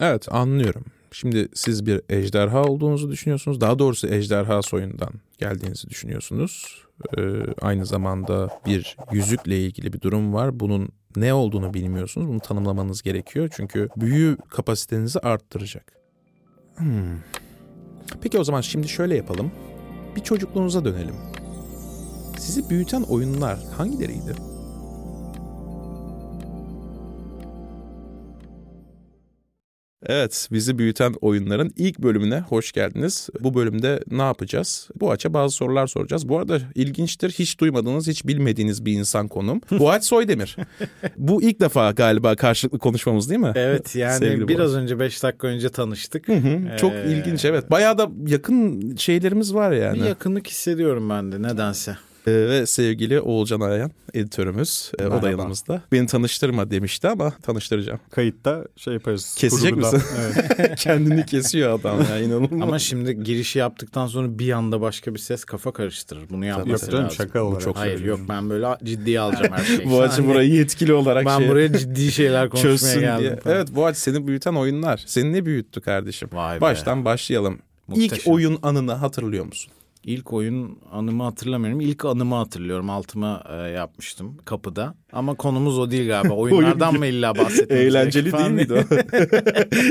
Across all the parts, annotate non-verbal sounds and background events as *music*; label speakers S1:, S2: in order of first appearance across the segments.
S1: Evet anlıyorum. Şimdi siz bir ejderha olduğunuzu düşünüyorsunuz. Daha doğrusu ejderha soyundan geldiğinizi düşünüyorsunuz. Ee, aynı zamanda bir yüzükle ilgili bir durum var. Bunun ne olduğunu bilmiyorsunuz. Bunu tanımlamanız gerekiyor. Çünkü büyü kapasitenizi arttıracak. Hmm. Peki o zaman şimdi şöyle yapalım. Bir çocukluğunuza dönelim. Sizi büyüten oyunlar hangileriydi? Evet, bizi büyüten oyunların ilk bölümüne hoş geldiniz. Bu bölümde ne yapacağız? Bu aç'a bazı sorular soracağız. Bu arada ilginçtir, hiç duymadığınız, hiç bilmediğiniz bir insan konum. Boğaç *laughs* Soydemir. Bu ilk defa galiba karşılıklı konuşmamız değil mi?
S2: Evet yani
S1: Sevgili
S2: biraz
S1: Boğaç.
S2: önce 5 dakika önce tanıştık.
S1: Hı hı, Çok
S2: Ee,
S1: ilginç evet. Bayağı da yakın şeylerimiz var yani.
S2: Bir yakınlık hissediyorum ben de nedense.
S1: Ee, ve sevgili Oğulcan Ayayan editörümüz e, o da yanımızda. Beni tanıştırma demişti ama tanıştıracağım.
S3: Kayıtta şey yaparız.
S1: Kesecek misin? *laughs*
S3: Evet. *laughs*
S1: Kendini kesiyor adam ya inanılmaz.
S2: Ama şimdi girişi yaptıktan sonra bir anda başka bir ses kafa karıştırır. Bunu
S3: Yok
S2: yapması
S3: canım
S2: lazım.
S3: şaka olarak.
S1: çok
S2: Hayır yok ben böyle ciddiye alacağım her şeyi.
S1: Bu açı
S2: Hani
S1: burayı yetkili olarak
S2: Ben
S1: şey
S2: buraya ciddi şeyler konuşmaya geldim.
S1: diye. Evet bu aç seni büyüten oyunlar. Seni ne büyüttü kardeşim?
S2: Vay be.
S1: Baştan başlayalım. İlk
S2: Muhteşem.
S1: oyun anını hatırlıyor musun?
S2: İlk oyun anımı hatırlamıyorum. İlk anımı hatırlıyorum. Altıma e, yapmıştım kapıda. Ama konumuz o değil galiba. *laughs* Oyunlardan mı illa bahsetmemiz *laughs*
S1: Eğlenceli değil miydi o?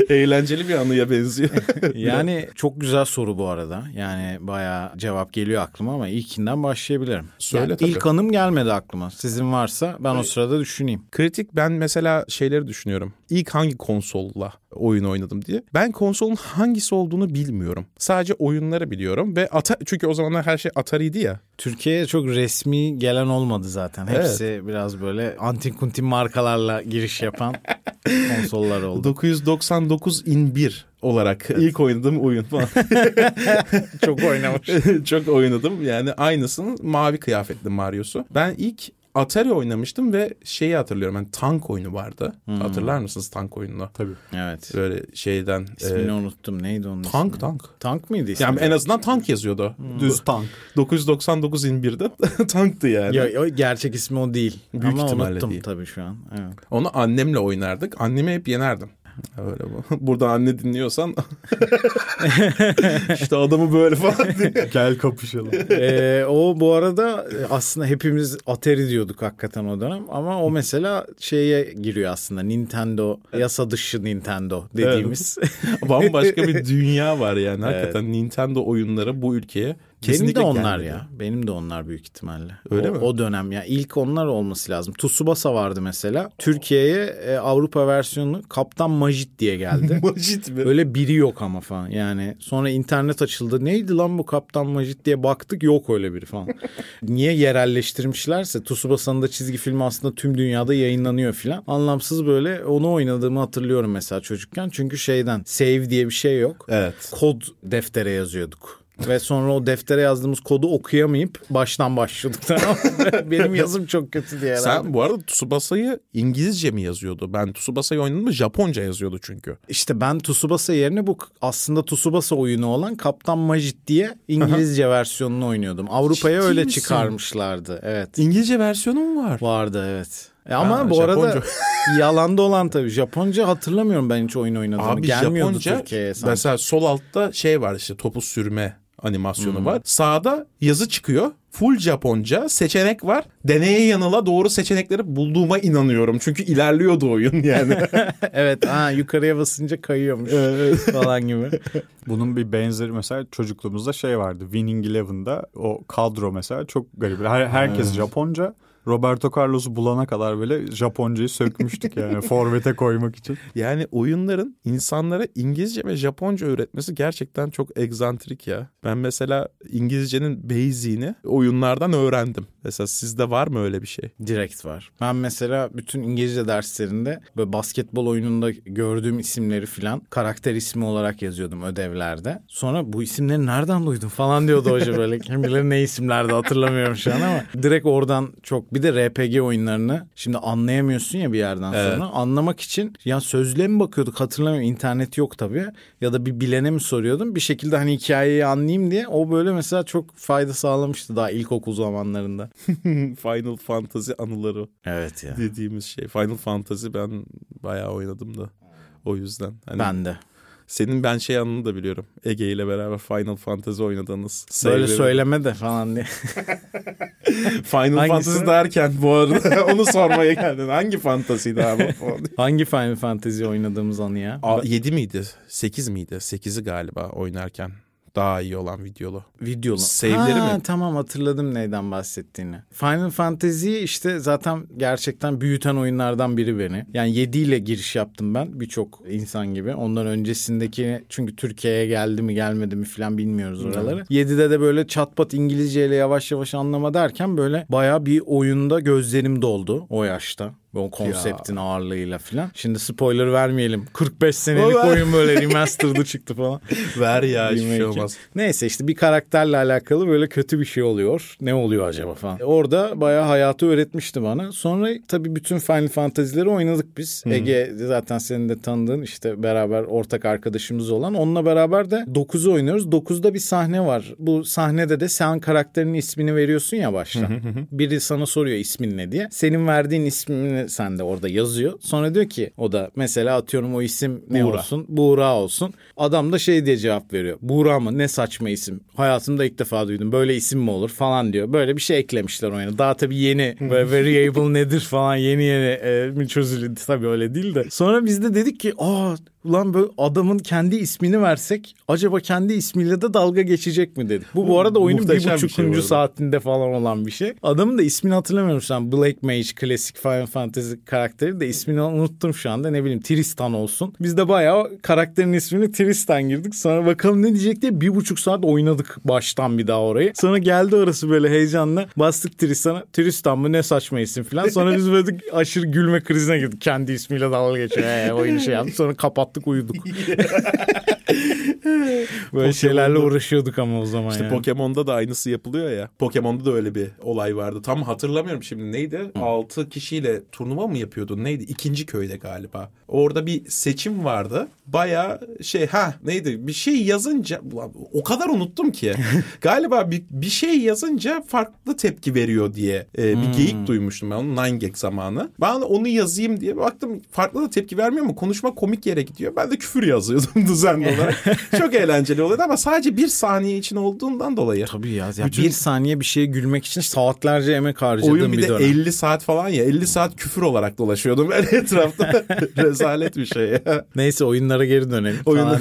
S1: *laughs* Eğlenceli bir anıya benziyor.
S2: Yani çok güzel soru bu arada. Yani bayağı cevap geliyor aklıma ama ilkinden başlayabilirim.
S1: Söyle
S2: Yani
S1: tabii.
S2: İlk anım gelmedi aklıma. Sizin varsa ben o sırada düşüneyim.
S1: Kritik ben mesela şeyleri düşünüyorum. İlk hangi konsolla oyun oynadım diye. Ben konsolun hangisi olduğunu bilmiyorum. Sadece oyunları biliyorum ve ata çünkü o zamanlar her şey Atari'ydi ya.
S2: Türkiye'ye çok resmi gelen olmadı zaten. Hepsi biraz böyle antin kuntin markalarla giriş yapan *laughs* konsollar oldu.
S1: 999 in 1 olarak ilk oynadığım oyun falan. *laughs*
S2: çok oynamış. *laughs*
S1: Çok oynadım. Yani aynısının mavi kıyafetli Mario'su. Ben ilk Atari oynamıştım ve şeyi hatırlıyorum. Yani tank oyunu vardı. Hatırlar mısınız tank oyununu?
S3: Tabii.
S2: Evet.
S1: Böyle şeyden.
S2: İsmini
S1: e,
S2: unuttum. Neydi onun
S1: tank
S2: ismi?
S1: tank.
S2: Tank mıydı ismi?
S1: Yani en azından tank yazıyordu.
S3: Düz tank.
S1: 999 in 1'de tanktı yani.
S2: Ya, o gerçek ismi o değil.
S1: Büyük
S2: Ama
S1: ihtimalle
S2: unuttum
S1: değil.
S2: tabii şu an. Evet.
S1: Onu annemle oynardık. Annemi hep yenerdim. Öyle bu. *laughs* Burada anne dinliyorsan *laughs* işte adamı böyle falan diye.
S3: Gel kapışalım. *laughs*
S2: Ee, o bu arada e, aslında hepimiz Atari diyorduk hakikaten o dönem ama o mesela şeye giriyor aslında Nintendo yasa dışı Nintendo dediğimiz.
S1: Bambaşka bir dünya var yani. Hakikaten Nintendo oyunları bu ülkeye
S2: Benim de
S1: kesinlikle
S2: onlar
S1: gelmedi.
S2: ya. Benim de onlar büyük ihtimalle.
S1: Öyle
S2: o,
S1: mi?
S2: O dönem ya ilk onlar olması lazım. Tsubasa vardı mesela. Türkiye'ye e, Avrupa versiyonu Kaptan Majid diye geldi. *laughs*
S1: Majid mi?
S2: Öyle biri yok ama falan. Yani sonra internet açıldı. Neydi lan bu Kaptan Majid diye baktık yok öyle biri falan. *laughs* Niye yerelleştirmişlerse Tsubasa'nın da çizgi filmi aslında tüm dünyada yayınlanıyor filan. Anlamsız böyle onu oynadığımı hatırlıyorum mesela çocukken. Çünkü şeyden save diye bir şey yok.
S1: Evet.
S2: Kod deftere yazıyorduk. Ve sonra o deftere yazdığımız kodu okuyamayıp baştan. *laughs* Tamam mı? Benim yazım çok kötü diye herhalde.
S1: Sen bu arada Tsubasa'yı İngilizce mi yazıyordu? Ben Tsubasa'yı oynadım mı Japonca yazıyordu çünkü.
S2: İşte ben Tsubasa yerine bu aslında Tsubasa oyunu olan Kaptan Majid diye İngilizce versiyonunu oynuyordum. Avrupa'ya
S1: Ciddi
S2: öyle
S1: misin?
S2: çıkarmışlardı. Evet.
S1: İngilizce versiyonu mu var?
S2: Vardı evet. E ama
S1: Ha,
S2: bu arada
S1: Japonca. *laughs*
S2: yalanda olan tabii. Japonca hatırlamıyorum ben hiç oyun oynadığımı.
S1: Abi
S2: Gelmiyordu
S1: Japonca
S2: Türkiye'ye sanki.
S1: mesela sol altta şey var işte topu sürme animasyonu var. Sağda yazı çıkıyor full Japonca seçenek var. Deneye yanıla doğru seçenekleri bulduğuma inanıyorum. Çünkü ilerliyordu oyun yani. *laughs* *laughs*
S2: evet ha yukarıya basınca kayıyormuş *laughs* falan gibi.
S3: Bunun bir benzeri mesela çocukluğumuzda şey vardı. Winning Eleven'da o kadro mesela çok garip. Her, herkes Japonca. Roberto Carlos'u bulana kadar böyle Japoncayı sökmüştük yani *laughs* forvete koymak için.
S1: Yani oyunların insanlara İngilizce ve Japonca öğretmesi gerçekten çok egzantrik ya. Ben mesela İngilizcenin basic'ini oyunlardan öğrendim. Mesela sizde var mı öyle bir şey?
S2: Direkt var. Ben mesela bütün İngilizce derslerinde böyle basketbol oyununda gördüğüm isimleri filan karakter ismi olarak yazıyordum ödevlerde. Sonra bu isimleri nereden duydun falan diyordu hoca böyle. *laughs* Kim bilir ne isimlerdi hatırlamıyorum şu an ama direkt oradan çok bir de RPG oyunlarını şimdi anlayamıyorsun ya bir yerden sonra.
S1: Evet.
S2: Anlamak için ya sözlüğe mi bakıyorduk hatırlamıyorum. İnternet yok tabii. Ya da bir bilene mi soruyordum. Bir şekilde hani hikayeyi anlayayım diye o böyle mesela çok fayda sağlamıştı daha ilkokul zamanlarında. *laughs*
S1: Final Fantasy anıları
S2: Evet ya.
S1: dediğimiz şey. Final Fantasy ben bayağı oynadım da. O yüzden. Hani
S2: Ben de.
S1: Senin ben şey anını da biliyorum. Ege ile beraber Final Fantasy oynadığınız.
S2: Böyle söyleme de falan diye. *laughs*
S1: Final
S2: Hangisi?
S1: Fantasy derken bu arada *laughs* onu sormaya geldin. Hangi fantasiydi abi?
S2: Hangi Final Fantasy oynadığımız anı ya?
S1: Aa, 7 miydi? 8 miydi? 8'i galiba oynarken. Daha iyi olan videolu.
S2: Videolu.
S1: Save'leri
S2: Ha,
S1: mi?
S2: Tamam hatırladım neyden bahsettiğini. Final Fantasy işte zaten gerçekten büyüten oyunlardan biri beni. Yani 7 ile giriş yaptım ben birçok insan gibi. Ondan öncesindeki çünkü Türkiye'ye geldi mi gelmedi mi falan bilmiyoruz oraları. 7'de de böyle çatpat İngilizceyle yavaş yavaş anlama derken böyle baya bir oyunda gözlerim doldu o yaşta. O konseptin ağırlığıyla falan. Şimdi spoiler vermeyelim. 45 senelik
S1: ver-
S2: oyun böyle remastered'ı çıktı falan. *laughs*
S1: Ver ya hiçbir şey olmaz.
S2: Neyse işte bir karakterle alakalı böyle kötü bir şey oluyor. Ne oluyor acaba falan. Orada bayağı hayatı öğretmişti bana. Sonra tabii bütün Final Fantasy'leri oynadık biz. Ege zaten senin de tanıdığın işte beraber ortak arkadaşımız olan. Onunla beraber de 9'u oynuyoruz. 9'da bir sahne var. Bu sahnede de sen karakterinin ismini veriyorsun ya başta. Biri sana soruyor ismin ne diye. Senin verdiğin ismini sen de orada yazıyor. Sonra diyor ki o da mesela atıyorum o isim ne
S1: Buğra.
S2: olsun? Buğra olsun. Adam da şey diye cevap veriyor. Buğra mı? Ne saçma isim. Hayatımda ilk defa duydum. Böyle isim mi olur falan diyor. Böyle bir şey eklemişler oyuna. Daha tabii yeni böyle variable nedir falan yeni yeni e, mi çözüldü. Tabii öyle değil de. Sonra biz de dedik ki aa Ulan böyle adamın kendi ismini versek acaba kendi ismiyle de dalga geçecek mi dedik. Bu bu arada oyunun bir
S1: şey
S2: buçukuncu
S1: arada.
S2: saatinde falan olan bir şey. Adamın da ismini hatırlamıyorum şu an. Black Mage klasik Final Fantasy karakteri de ismini unuttum şu anda. Ne bileyim Tristan olsun. Biz de bayağı karakterin ismini Tristan girdik. Sonra bakalım ne diyecek diye bir buçuk saat oynadık baştan bir daha orayı. Sonra geldi orası böyle heyecanla. Bastık Tristan'a. Tristan mı ne saçma isim falan. Sonra biz böyle *laughs* aşırı gülme krizine girdik. Kendi ismiyle dalga geçiyor. Ee, oyunu şey yaptık. Sonra kapattık uyuduk. *laughs* Böyle şeylerle uğraşıyorduk ama o zaman
S1: İşte
S2: yani.
S1: Pokemon'da da aynısı yapılıyor ya. Pokemon'da da öyle bir olay vardı. Tam hatırlamıyorum şimdi neydi? 6 kişiyle turnuva mı yapıyordu? Neydi? İkinci köyde galiba. Orada bir seçim vardı. Baya şey ha neydi? Bir şey yazınca ulan o kadar unuttum ki. *laughs* galiba bir, bir şey yazınca farklı tepki veriyor diye e, bir geyik duymuştum ben onu Nine Gag zamanı. Ben onu yazayım diye baktım farklı da tepki vermiyor mu? Konuşma komik yere gidiyor. Ben de küfür yazıyordum *laughs* düzenli olarak. *laughs* Çok eğlenceli oluyordu ama sadece bir saniye için olduğundan dolayı.
S2: Tabii ya. ya
S1: Bütün-
S2: Bir saniye bir şeye gülmek için saatlerce emek harcadığım
S1: Oyun bir,
S2: bir
S1: de
S2: dönem.
S1: 50 saat falan ya. 50 saat küfür olarak dolaşıyordum ben *laughs* etrafta. Rezalet bir şey ya.
S2: Neyse oyunlara geri dönelim.
S1: Oyunlar-.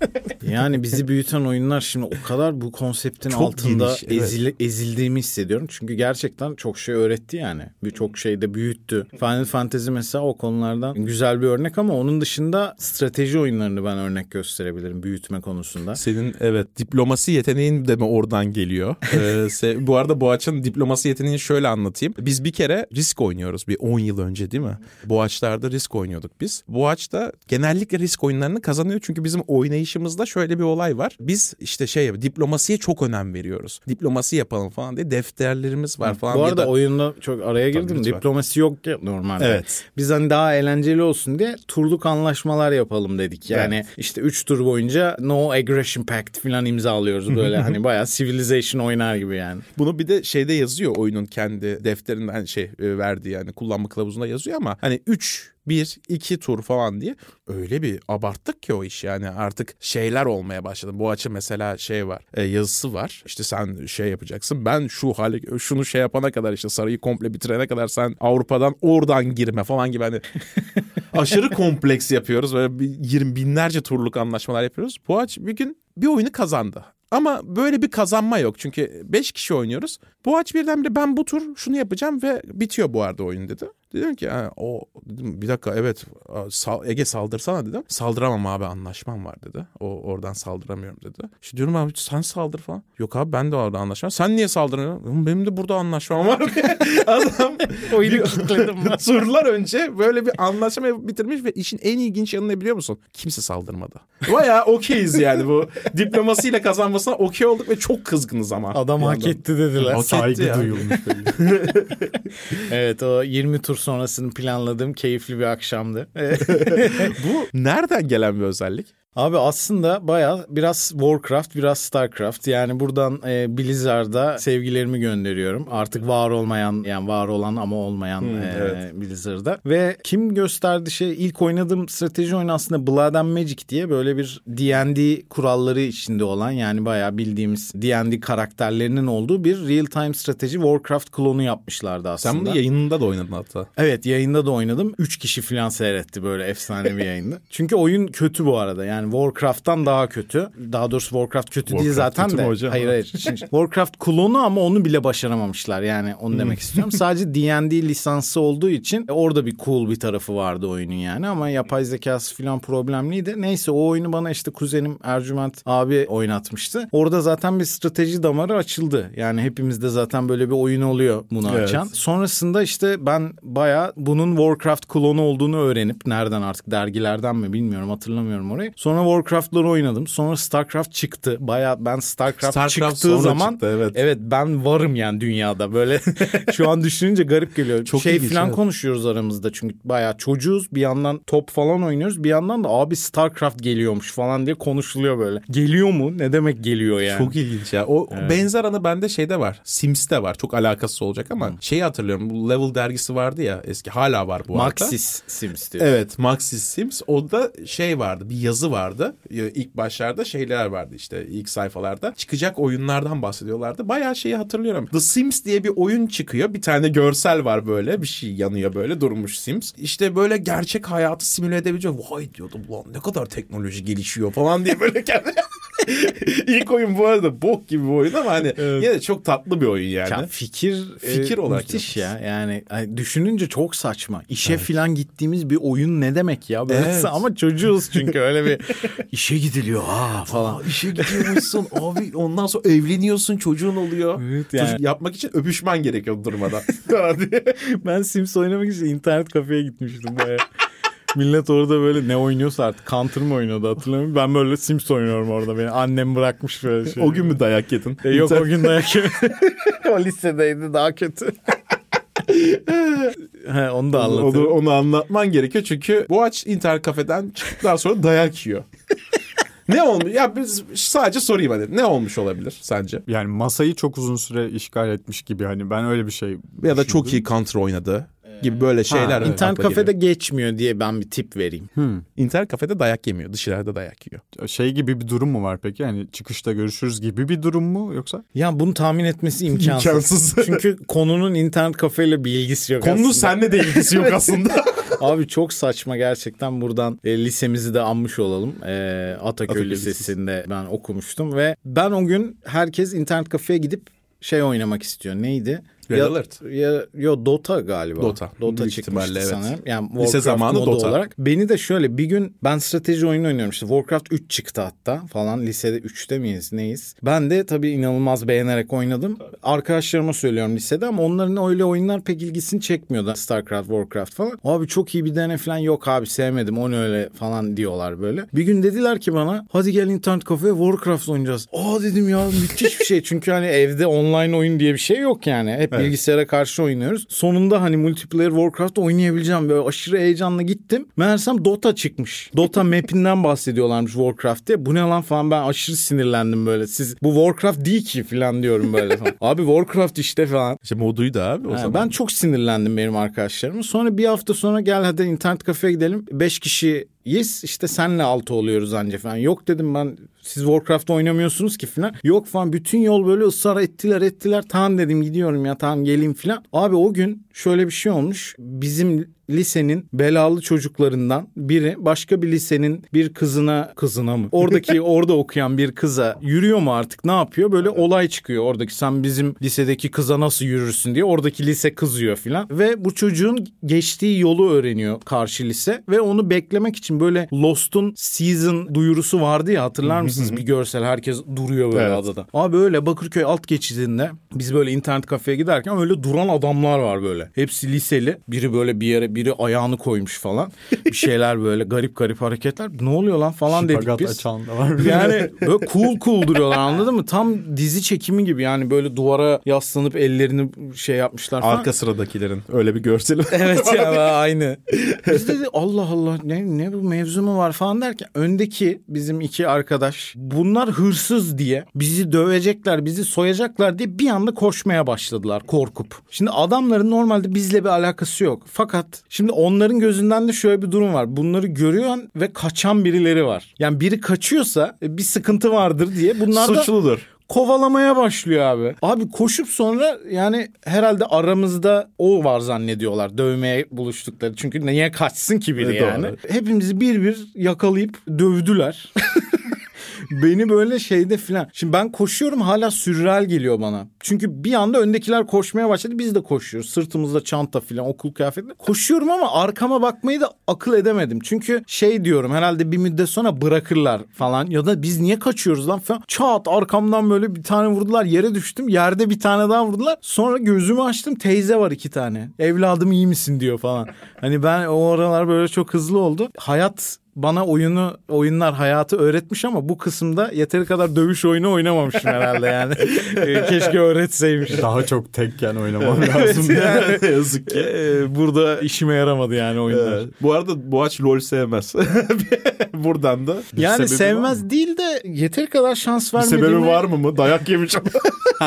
S1: *laughs*
S2: yani bizi büyüten oyunlar şimdi o kadar bu konseptin
S1: Çok
S2: altında
S1: geniş, evet.
S2: ezil- ezildiğimi hissediyorum. Çünkü gerçekten çok şey öğretti yani. Birçok şey de büyüttü. Final Fantasy mesela o konulardan güzel bir örnek ama onun dışında strateji oyunlarını ben örnek gösterebilirim büyütme konusunda.
S1: Senin evet diplomasi yeteneğin de mi oradan geliyor? *laughs* Ee, se- bu arada Boğaç'ın diplomasi yeteneğini şöyle anlatayım. Biz bir kere risk oynuyoruz bir 10 yıl önce değil mi? Boğaç'larda risk oynuyorduk biz. Boğaç da genellikle risk oyunlarını kazanıyor çünkü bizim oynayışımızda şöyle bir olay var. Biz işte şey diplomasiye çok önem veriyoruz. Diplomasi yapalım falan diye defterlerimiz var falan.
S2: Bu arada
S1: da-
S2: oyunda çok araya
S1: Tabii,
S2: girdim.
S1: lütfen.
S2: Diplomasi yok ya normalde.
S1: Evet.
S2: Biz hani daha eğlenceli olsun diye turluk anlaşmalar yapalım dedik. Yani işte 3 tur boyunca no aggression pact falan imzalıyoruz böyle *laughs* hani bayağı civilization oynar gibi yani.
S1: Bunu bir de şeyde yazıyor oyunun kendi defterinden şey e, verdiği yani kullanma kılavuzunda yazıyor ama hani 3 bir iki tur falan diye öyle bir abarttık ki o iş yani artık şeyler olmaya başladı. Bu açı mesela şey var e, yazısı var işte sen şey yapacaksın ben şu hale şunu şey yapana kadar işte sarayı komple bitirene kadar sen Avrupa'dan oradan girme falan gibi hani *laughs* aşırı kompleks yapıyoruz böyle bir 20 binlerce turluk anlaşmalar yapıyoruz. Bu aç bir gün bir oyunu kazandı. Ama böyle bir kazanma yok. Çünkü 5 kişi oynuyoruz. Bu aç birdenbire ben bu tur şunu yapacağım ve bitiyor bu arada oyun dedi. Dedim ki ha, o dedim, bir dakika evet sal, Ege saldırsana dedim. Saldıramam abi anlaşmam var dedi. O oradan saldıramıyorum dedi. İşte diyorum abi sen saldır falan. Yok abi ben de orada anlaşmam. Sen niye saldırıyorsun? Benim de burada anlaşmam var. *laughs* *laughs* Adam *laughs* oyunu kilitledim. Turlar önce böyle bir anlaşma bitirmiş ve işin en ilginç yanı ne biliyor musun? Kimse saldırmadı. Bayağı okeyiz yani bu. Diplomasiyle kazanmasına okey olduk ve çok kızgınız ama.
S2: Adam hak etti dediler.
S1: Hak
S3: Saygı duyulmuş.
S2: evet o 20 tur sonrasını planladığım keyifli bir akşamdı. *laughs* *laughs*
S1: Bu nereden gelen bir özellik?
S2: Abi aslında baya biraz Warcraft biraz Starcraft yani buradan e, Blizzard'a sevgilerimi gönderiyorum. Artık var olmayan yani var olan ama olmayan e,
S1: evet.
S2: Blizzard'a. Ve kim gösterdi şey ilk oynadığım strateji oyunu aslında Blood and Magic diye böyle bir D&D kuralları içinde olan yani baya bildiğimiz D&D karakterlerinin olduğu bir real time strateji Warcraft klonu yapmışlardı aslında.
S1: Sen bunu yayınında da oynadın hatta.
S2: Evet yayında da oynadım. Üç kişi falan seyretti böyle efsane bir yayında. *laughs* Çünkü oyun kötü bu arada. Yani Warcraft'tan daha kötü. Daha doğrusu Warcraft kötü değil
S1: Warcraft
S2: zaten
S1: kötü
S2: de.
S1: hocam?
S2: Hayır hayır. *laughs* Şimdi Warcraft klonu ama onu bile başaramamışlar. Yani onu demek istiyorum. *laughs* Sadece D&D lisansı olduğu için orada bir cool bir tarafı vardı oyunun yani. Ama yapay zekası falan problemliydi. Neyse o oyunu bana işte kuzenim Ercüment abi oynatmıştı. Orada zaten bir strateji damarı açıldı. Yani hepimizde zaten böyle bir oyun oluyor bunu
S1: Evet.
S2: açan. Sonrasında işte ben baya bunun Warcraft klonu olduğunu öğrenip nereden artık dergilerden mi bilmiyorum hatırlamıyorum orayı. Sonra Warcraft'ları oynadım. Sonra Starcraft çıktı. Baya ben Starcraft,
S1: Starcraft
S2: çıktığı
S1: sonra
S2: zaman
S1: çıktı, evet.
S2: ben varım yani dünyada. Böyle *laughs* şu an düşününce garip geliyor.
S1: Çok
S2: şey
S1: ilginç,
S2: falan
S1: evet.
S2: konuşuyoruz aramızda çünkü baya çocuğuz. Bir yandan top falan oynuyoruz. Bir yandan da abi Starcraft geliyormuş falan diye konuşuluyor böyle. Geliyor mu? Ne demek geliyor yani?
S1: Çok ilginç ya. O benzer anı bende şeyde var. Sims'te var. Çok alakasız olacak ama şeyi hatırlıyorum. Bu Level dergisi vardı ya eski. Hala var bu arada.
S2: Maxis Sims diyor.
S1: Evet Maxis Sims. O da şey vardı bir yazı vardı. İlk başlarda şeyler vardı işte ilk sayfalarda. Çıkacak oyunlardan bahsediyorlardı. Bayağı şeyi hatırlıyorum. The Sims diye bir oyun çıkıyor. Bir tane görsel var böyle. Bir şey yanıyor böyle durmuş Sims. İşte böyle gerçek hayatı simüle edebiliyor. Vay diyordum lan ne kadar teknoloji gelişiyor falan diye böyle *laughs* kendi... *laughs* İlk oyun bu arada bok gibi bir oyun ama hani yine de çok tatlı bir oyun yani.
S2: Ya fikir
S1: Fikir
S2: e,
S1: olarak
S2: müthiş
S1: yapmış.
S2: ya. Yani düşününce çok saçma. İşe filan gittiğimiz bir oyun ne demek ya? Böyle
S1: Evet. *laughs*
S2: ama çocuğuz çünkü öyle bir *laughs* işe gidiliyor ha falan.
S1: işe gidiyormuşsun abi ondan sonra evleniyorsun çocuğun oluyor.
S2: Evet yani.
S1: Çocuk yapmak için öpüşmen gerekiyor durmadan.
S2: ben Sims oynamak için internet kafeye gitmiştim baya. Millet orada böyle ne oynuyorsa artık Counter mı oynuyordu hatırlamıyorum. Ben böyle Sims oynuyorum orada. Beni annem bırakmış böyle şey.
S1: o gün mü dayak yedin?
S2: E, yok o gün dayak yemedim. *laughs* o lisedeydi daha kötü. *laughs* He, onu da
S1: onu,
S2: anlatıyorum.
S1: onu anlatman gerekiyor çünkü bu aç internet kafeden çıktıktan sonra dayak yiyor. *laughs* ne olmuş? Ya biz sadece sorayım hadi. Ne olmuş olabilir sence?
S3: Yani masayı çok uzun süre işgal etmiş gibi hani ben öyle bir şey
S1: Ya da çok iyi counter oynadı gibi böyle şeyler.
S2: İnternet
S1: akla
S2: kafede
S1: geliyor.
S2: geçmiyor diye ben bir tip vereyim.
S1: İnternet kafede dayak yemiyor. Dışarıda dayak yiyor.
S3: Şey gibi bir durum mu var peki? Yani çıkışta görüşürüz gibi bir durum mu yoksa?
S2: Ya bunu tahmin etmesi *laughs* imkansız.
S1: İmkansız. *laughs*
S2: Çünkü konunun internet kafeyle bir ilgisi yok
S1: Konunun
S2: aslında.
S1: seninle de ilgisi yok aslında. *laughs*
S2: Abi çok saçma gerçekten buradan e, lisemizi de anmış olalım. E, Ataköy,
S1: Ataköy
S2: Lisesi'nde ben okumuştum ve ben o gün herkes internet kafeye gidip şey oynamak istiyor. Neydi?
S1: Red
S2: ya,
S1: Alert.
S2: Ya, yo Dota galiba.
S1: Dota.
S2: Dota
S1: Büyük
S2: çıkmıştı
S1: evet.
S2: sanırım. Yani
S1: Lise
S2: Warcraft
S1: zamanı
S2: modu
S1: Dota.
S2: olarak. Beni de şöyle bir gün ben strateji oyunu oynuyorum işte. Warcraft 3 çıktı hatta falan. Lisede 3'te miyiz neyiz? Ben de tabii inanılmaz beğenerek oynadım. Arkadaşlarıma söylüyorum lisede ama onların öyle oyunlar pek ilgisini çekmiyordu. Starcraft, Warcraft falan. Abi çok iyi bir dene falan yok abi sevmedim onu öyle falan diyorlar böyle. Bir gün dediler ki bana hadi gel internet kafeye Warcraft oynayacağız. Aa dedim ya müthiş bir şey. *laughs* Çünkü hani evde online oyun diye bir şey yok yani. Hep Bilgisayara karşı oynuyoruz. Sonunda hani multiplayer Warcraft oynayabileceğim. Böyle aşırı heyecanla gittim. Meğersem Dota çıkmış. Dota map'inden bahsediyorlarmış Warcraft'te. Bu ne lan falan ben aşırı sinirlendim böyle. Siz bu Warcraft değil ki falan diyorum böyle falan. *laughs* Abi Warcraft işte falan.
S1: İşte moduydu abi o
S2: Ha,
S1: zaman.
S2: ben çok sinirlendim benim arkadaşlarıma. Sonra bir hafta sonra gel hadi internet kafeye gidelim. Beş kişiyiz işte senle altı oluyoruz anca falan. Yok dedim ben siz Warcraft oynamıyorsunuz ki falan. Yok falan bütün yol böyle ısrar ettiler ettiler. Tamam dedim gidiyorum ya tamam geleyim falan. Abi o gün şöyle bir şey olmuş. Bizim lisenin belalı çocuklarından biri başka bir lisenin bir kızına kızına mı? Oradaki *laughs* orada okuyan bir kıza yürüyor mu artık ne yapıyor? Böyle olay çıkıyor oradaki sen bizim lisedeki kıza nasıl yürürsün diye oradaki lise kızıyor filan ve bu çocuğun geçtiği yolu öğreniyor karşı lise ve onu beklemek için böyle Lost'un season duyurusu vardı ya hatırlar mısınız? bir görsel herkes duruyor böyle
S1: Evet.
S2: adada. Abi böyle Bakırköy alt geçidinde biz böyle internet kafeye giderken öyle duran adamlar var böyle. Hepsi liseli. Biri böyle bir yere biri ayağını koymuş falan. Bir şeyler böyle garip garip hareketler. Ne oluyor lan falan dedik
S3: Şipagat
S2: biz.
S3: açan da var.
S2: Yani böyle cool cool duruyorlar anladın mı? Tam dizi çekimi gibi yani böyle duvara yaslanıp ellerini şey yapmışlar falan.
S1: Arka sıradakilerin öyle bir görseli.
S2: Evet ya *laughs* aynı. Biz de Allah Allah ne, ne bu mevzu mu var falan derken öndeki bizim iki arkadaş bunlar hırsız diye bizi dövecekler bizi soyacaklar diye bir anda koşmaya başladılar korkup. Şimdi adamların normalde bizle bir alakası yok. Fakat şimdi onların gözünden de şöyle bir durum var. Bunları görüyor ve kaçan birileri var. Yani biri kaçıyorsa e, bir sıkıntı vardır diye bunlar da
S1: Suçludur.
S2: kovalamaya başlıyor abi. Abi koşup sonra yani herhalde aramızda o var zannediyorlar dövmeye buluştukları. Çünkü niye kaçsın ki biri
S1: E, doğru.
S2: yani. Hepimizi bir bir yakalayıp dövdüler. *laughs* Beni böyle şeyde filan. Şimdi ben koşuyorum hala sürreal geliyor bana. Çünkü bir anda öndekiler koşmaya başladı. Biz de koşuyoruz. Sırtımızda çanta filan okul kıyafetleri. Koşuyorum ama arkama bakmayı da akıl edemedim. Çünkü şey diyorum herhalde bir müddet sonra bırakırlar falan. Ya da biz niye kaçıyoruz lan falan. Çat arkamdan böyle bir tane vurdular. Yere düştüm. Yerde bir tane daha vurdular. Sonra gözümü açtım. Teyze var iki tane. Evladım iyi misin diyor falan. Hani ben o aralar böyle çok hızlı oldu. Hayat bana oyunu oyunlar hayatı öğretmiş ama bu kısımda yeteri kadar dövüş oyunu oynamamışım herhalde yani. *laughs* Ee, Keşke öğretseymiş.
S3: Daha çok tekken oynamam lazım.
S2: yani,
S1: Yazık ki.
S2: Ee, burada işime yaramadı yani oyunlar.
S1: Evet. Bu arada Boğaç LoL sevmez. *laughs* Buradan da. bir
S2: Yani
S1: var
S2: sevmez değil de yeteri kadar şans
S1: Bir
S2: vermediğime...
S1: sebebi var mı mı? Dayak yemiş ama.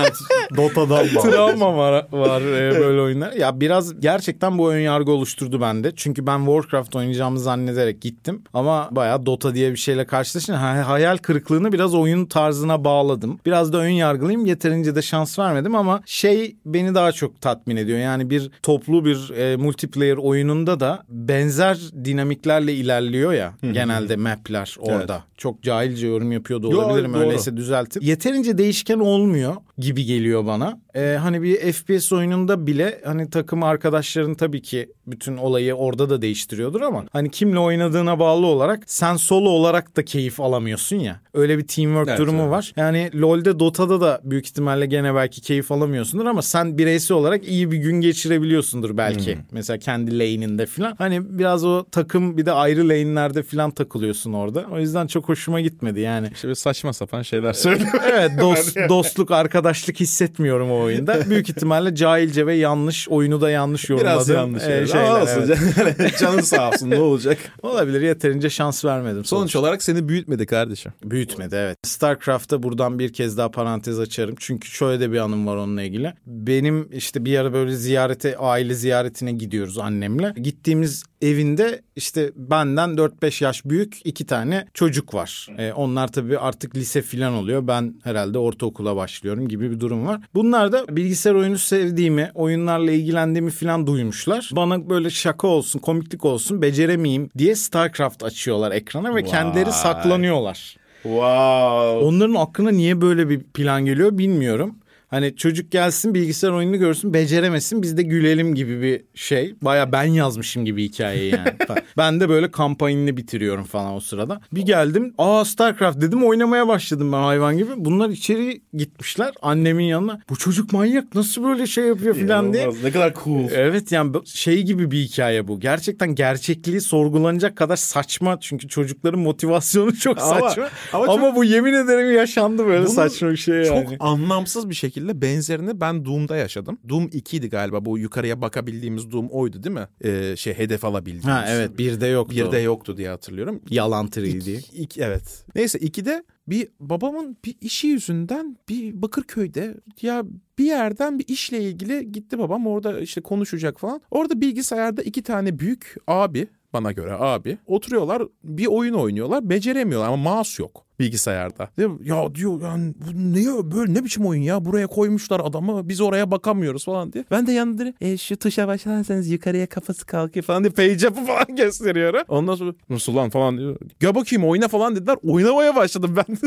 S1: *laughs*
S3: Dota'dan bağlı.
S2: Travma var, var e, böyle oyunlar. Ya biraz gerçekten bu ön yargı oluşturdu bende. Çünkü ben Warcraft oynayacağımı zannederek gittim. Ama bayağı Dota diye bir şeyle karşılaşınca ha- hayal kırıklığını biraz oyun tarzına bağladım. Biraz da ön yargılıyım. Yeterince de şans vermedim ama şey beni daha çok tatmin ediyor. Yani bir toplu bir e, multiplayer oyununda da benzer dinamiklerle ilerliyor ya genelde mapler orada. Çok cahilce yorum yapıyor da
S1: Yo,
S2: olabilirim.
S1: doğru.
S2: Öyleyse düzeltip. Yeterince değişken olmuyor gibi geliyor bana. Ee, hani bir FPS oyununda bile hani takım arkadaşların tabii ki bütün olayı orada da değiştiriyordur ama hani kimle oynadığına bağlı olarak sen solo olarak da keyif alamıyorsun ya. Öyle bir teamwork
S1: Evet,
S2: durumu
S1: evet.
S2: var. Yani LoL'de Dota'da da büyük ihtimalle gene belki keyif alamıyorsundur ama sen bireysel olarak iyi bir gün geçirebiliyorsundur belki.
S1: Hmm.
S2: Mesela kendi lane'inde falan. Hani biraz o takım bir de ayrı lane'lerde falan takılıyorsun orada. O yüzden çok hoşuma gitmedi yani.
S1: İşte böyle saçma sapan şeyler söylüyor. *laughs*
S2: Evet dost, dostluk, arkadaşlık hissetmiyorum o oyunda. *laughs* Büyük ihtimalle cahilce ve yanlış, oyunu da yanlış yorumladım.
S1: Biraz yanlış.
S2: Ee, şeyler,
S1: Ama olsun.
S2: evet. *laughs*
S1: Canın sağ olsun ne olacak?
S2: Olabilir yeterince şans vermedim.
S1: Sonuç olarak seni büyütmedi kardeşim.
S2: Büyütmedi evet. StarCraft'ta buradan bir kez daha parantez açarım. Çünkü şöyle de bir anım var onunla ilgili. Benim işte bir ara böyle ziyarete, aile ziyaretine gidiyoruz annemle. Gittiğimiz evinde işte benden 4-5 yaş büyük iki tane çocuk var. Ee, onlar tabii artık lise filan oluyor. Ben herhalde ortaokula başlıyorum gibi bir durum var. Bunlar da bilgisayar oyunu sevdiğimi, oyunlarla ilgilendiğimi filan duymuşlar. Bana böyle şaka olsun, komiklik olsun, beceremeyeyim diye StarCraft açıyorlar ekrana ve kendileri
S1: Vay.
S2: saklanıyorlar.
S1: Wow.
S2: Onların aklına niye böyle bir plan geliyor bilmiyorum. Hani çocuk gelsin bilgisayar oyununu görsün beceremesin biz de gülelim gibi bir şey. Baya ben yazmışım gibi hikayeyi yani. *laughs* ben de böyle kampanyını bitiriyorum falan o sırada. Bir geldim aa Starcraft dedim oynamaya başladım ben hayvan gibi. Bunlar içeri gitmişler annemin yanına. Bu çocuk manyak nasıl böyle şey yapıyor falan diye.
S1: Ne kadar cool.
S2: Evet yani şey gibi bir hikaye bu. Gerçekten gerçekliği sorgulanacak kadar saçma. Çünkü çocukların motivasyonu çok
S1: Ama-
S2: saçma.
S1: ama
S2: Ama,
S1: çok-
S2: bu yemin ederim yaşandı böyle
S1: Bunu
S2: saçma bir şey yani.
S1: Çok anlamsız bir şekilde şekilde benzerini ben Doom'da yaşadım. Doom 2'ydi galiba bu yukarıya bakabildiğimiz Doom oydu değil mi? Ee, şey hedef alabildiğimiz.
S2: Ha evet bir de yoktu.
S1: Bir de yoktu diye hatırlıyorum.
S2: Yalan tri diye.
S1: İki, iki- evet. Neyse ikide bir babamın bir işi yüzünden bir Bakırköy'de ya bir yerden bir işle ilgili gitti babam orada işte konuşacak falan. Orada bilgisayarda iki tane büyük abi bana göre abi oturuyorlar bir oyun oynuyorlar beceremiyorlar ama mouse yok bilgisayarda. Ya diyor yani bu ne böyle ne biçim oyun ya buraya koymuşlar adamı biz oraya bakamıyoruz falan diye. Ben de yanında e, şu tuşa başlarsanız yukarıya kafası kalkıyor falan diye page up'ı falan *laughs* gösteriyorum. Ondan sonra nasıl lan falan diyor. Gel bakayım oyna falan dediler. Oynamaya başladım ben.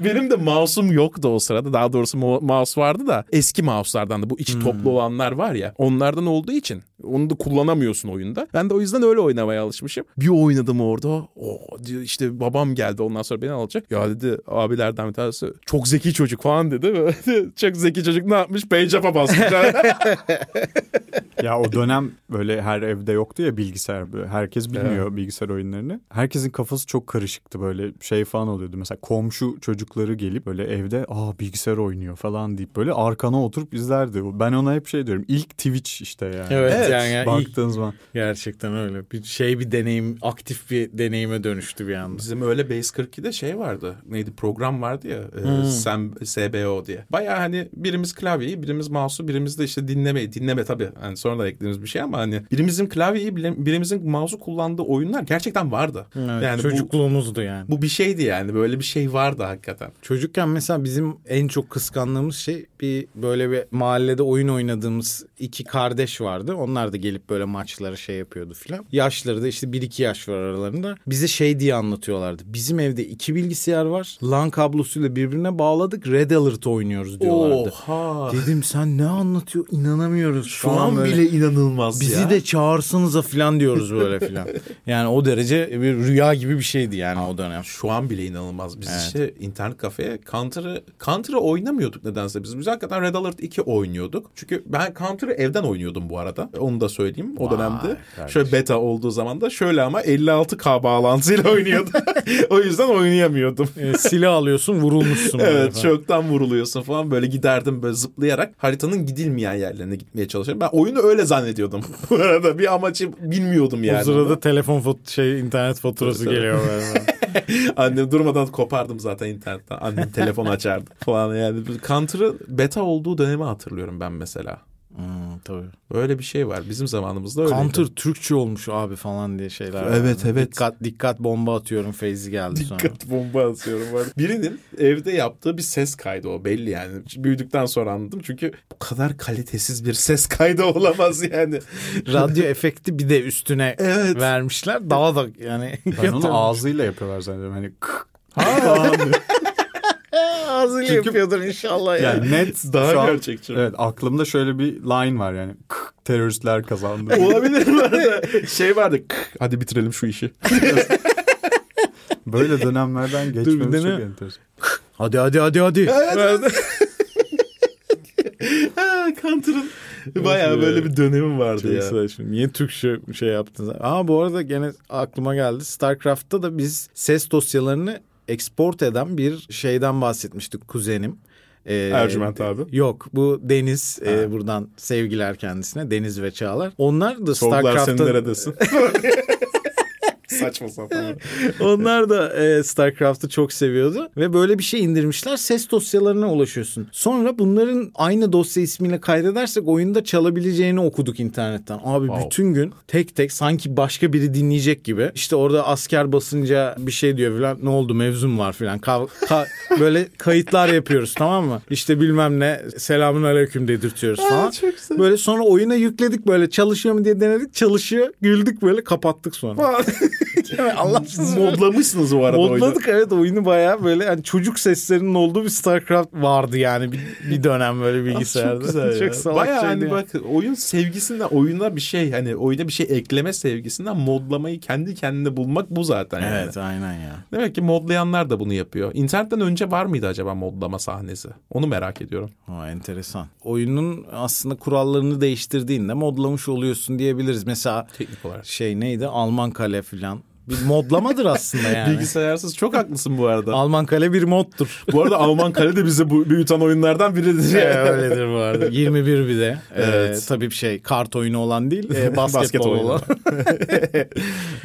S1: *laughs* Benim de mouse'um yoktu o sırada. Daha doğrusu mo- mouse vardı da eski mouse'lardan da bu içi toplu olanlar var ya. Onlardan olduğu için onu da kullanamıyorsun oyunda. Ben de o yüzden öyle oynamaya alışmışım. Bir oynadım orada. O diyor işte babam geldi ondan sonra beni alacak. Ya dedi abilerden bir tanesi çok zeki çocuk falan dedi. Böyle, *laughs* çok zeki çocuk ne yapmış? Page up'a basmış. *laughs* *laughs*
S3: Ya o dönem böyle her evde yoktu ya bilgisayar. Böyle herkes bilmiyor bilgisayar oyunlarını. Herkesin kafası çok karışıktı böyle şey falan oluyordu. Mesela komşu çocukları gelip böyle evde aa bilgisayar oynuyor falan deyip böyle arkana oturup izlerdi. Ben ona hep şey diyorum. İlk Twitch işte yani.
S2: Evet,
S1: Evet,
S2: yani, yani ilk-
S3: Baktığın zaman.
S2: gerçekten öyle. Bir şey bir deneyim, aktif bir deneyime dönüştü bir anda.
S1: Bizim öyle Base 42'de şey vardı. Neydi program vardı ya. E, Sam, SBO diye. Baya hani birimiz klavyeyi, birimiz mouse'u, birimiz de işte dinlemeyi. Dinleme tabii. Hani sonra da eklediğimiz bir şey ama hani birimizin klavyeyi, birimizin mouse'u kullandığı oyunlar gerçekten vardı.
S2: Evet,
S1: yani bu,
S2: çocukluğumuzdu yani.
S1: bu bir şeydi yani. Böyle bir şey vardı hakikaten.
S2: Çocukken mesela bizim en çok kıskandığımız şey bir böyle bir mahallede oyun oynadığımız iki kardeş vardı. Onlar da gelip böyle maçlara şey yapıyordu filan. Yaşları da işte 1-2 yaş var aralarında. Bize şey diye anlatıyorlardı. Bizim evde iki bilgisayar var. LAN kablosuyla birbirine bağladık. Red Alert oynuyoruz diyorlardı.
S1: Oha.
S2: Dedim sen ne anlatıyor inanamıyoruz.
S1: Şu
S2: falan
S1: an
S2: böyle.
S1: bile inanılmaz
S2: Bizi
S1: ya.
S2: de çağırsanıza filan diyoruz böyle filan. *laughs* Yani o derece bir rüya gibi bir şeydi yani o dönem.
S1: Şu an bile inanılmaz. Biz
S2: Evet.
S1: işte internet kafeye Counter'ı Counter'ı oynamıyorduk nedense biz. Biz hakikaten Red Alert 2 oynuyorduk. Çünkü ben Counter'ı evden oynuyordum bu arada. Onu da söyleyeyim. O
S2: Vay
S1: dönemde
S2: kardeşim.
S1: şöyle beta olduğu zaman da şöyle ama 56K bağlantısıyla oynuyordum. *laughs* o yüzden oynayamıyordum.
S2: E, silah alıyorsun vurulmuşsun.
S1: Evet çoktan vuruluyorsun falan böyle giderdim böyle zıplayarak haritanın gidilmeyen yerlerine gitmeye çalışıyorum. Ben oyunu öyle zannediyordum. *laughs* bu arada bir amacı bilmiyordum yani.
S2: O sırada telefon fot şey internet faturası geliyor. *laughs*
S1: Annem durmadan kopardım zaten internetten. Annem telefon açardı falan yani. Counter'ı beta olduğu dönemi hatırlıyorum ben mesela.
S2: Hmm, tabii.
S1: Öyle bir şey var. Bizim zamanımızda öyle.
S2: Counter Türkçe olmuş abi falan diye şeyler.
S1: Evet, evet.
S2: Dikkat dikkat bomba atıyorum Feyzi geldi sonra.
S1: Dikkat bomba atıyorum. var. Birinin evde yaptığı bir ses kaydı o belli yani. Büyüdükten sonra anladım. Çünkü bu kadar kalitesiz bir ses kaydı olamaz yani.
S2: Radyo efekti bir de üstüne
S1: Evet.
S2: vermişler. Daha da yani.
S3: Ben onu *laughs* ağzıyla yapıyorlar zannediyorum. Hani kık *laughs*
S2: ağzıyla yapıyordur inşallah ya.
S3: yani net *laughs*
S1: Daha
S3: şu an-
S1: gerçekçi.
S3: Evet aklımda şöyle bir line var yani. *laughs* Kık, teröristler kazandı.
S1: Olabilir mi? şey vardı. "Kık, Hadi bitirelim şu işi.
S3: Böyle dönemlerden geçmemiz
S2: dene.
S3: çok enteresan.
S2: Hadi hadi hadi hadi.
S1: Ha, Counter'ın bayağı böyle bir dönemi vardı
S2: Çok
S1: ya.
S2: şimdi. Niye Türkçe şey yaptınız? Aa bu arada gene aklıma geldi. StarCraft'ta da biz ses dosyalarını export eden bir şeyden bahsetmiştik kuzenim. Ee,
S1: Ercüment abi.
S2: Yok bu Deniz e, buradan sevgiler kendisine Deniz ve Çağlar. Onlar da
S1: senin
S2: StarCraft'ta
S1: neredesin? *laughs* *laughs* Saçma sapan.
S2: onlar da e, StarCraft'ı çok seviyordu ve böyle bir şey indirmişler. Ses dosyalarına ulaşıyorsun. Sonra bunların aynı dosya ismiyle kaydedersek oyunda çalabileceğini okuduk internetten. Abi
S1: Wow.
S2: bütün gün tek tek sanki başka biri dinleyecek gibi. İşte orada asker basınca bir şey diyor falan. Ne oldu mevzum var falan. Ka- ka- *laughs* böyle kayıtlar yapıyoruz tamam mı? İşte bilmem ne selamün aleyküm dedirtiyoruz falan. Böyle sonra oyuna yükledik böyle çalışıyor mu diye denedik. Çalışıyor. Güldük böyle kapattık sonra. Allah
S1: Modlamışsınız bu arada oyunu.
S2: Modladık evet oyunu bayağı böyle yani çocuk seslerinin olduğu bir StarCraft vardı yani bir, bir dönem böyle bilgisayarda.
S1: Çok güzel ya. *laughs*
S2: salak
S1: Bayağı
S2: şeydi
S1: hani
S2: yani.
S1: bak oyun sevgisinden oyuna bir şey hani oyuna bir şey ekleme sevgisinden modlamayı kendi kendine bulmak bu zaten yani.
S2: Evet aynen ya.
S1: Demek ki modlayanlar da bunu yapıyor. İnternetten önce var mıydı acaba modlama sahnesi? Onu merak ediyorum.
S2: Ha, enteresan. Oyunun aslında kurallarını değiştirdiğinde modlamış oluyorsun diyebiliriz. Mesela
S1: Teknik olarak.
S2: şey neydi Alman kale falan Bir modlamadır aslında yani.
S1: Bilgisayarsız çok haklısın bu arada.
S2: Alman kale bir moddur.
S1: bu arada Alman kale de bize bu büyüten oyunlardan biridir.
S2: Ee, öyledir bu arada. *laughs* 21 bir de. Ee,
S1: Evet.
S2: tabii bir şey kart oyunu olan değil. e, *laughs* basketbol,
S1: Basket oyunu.
S2: olan.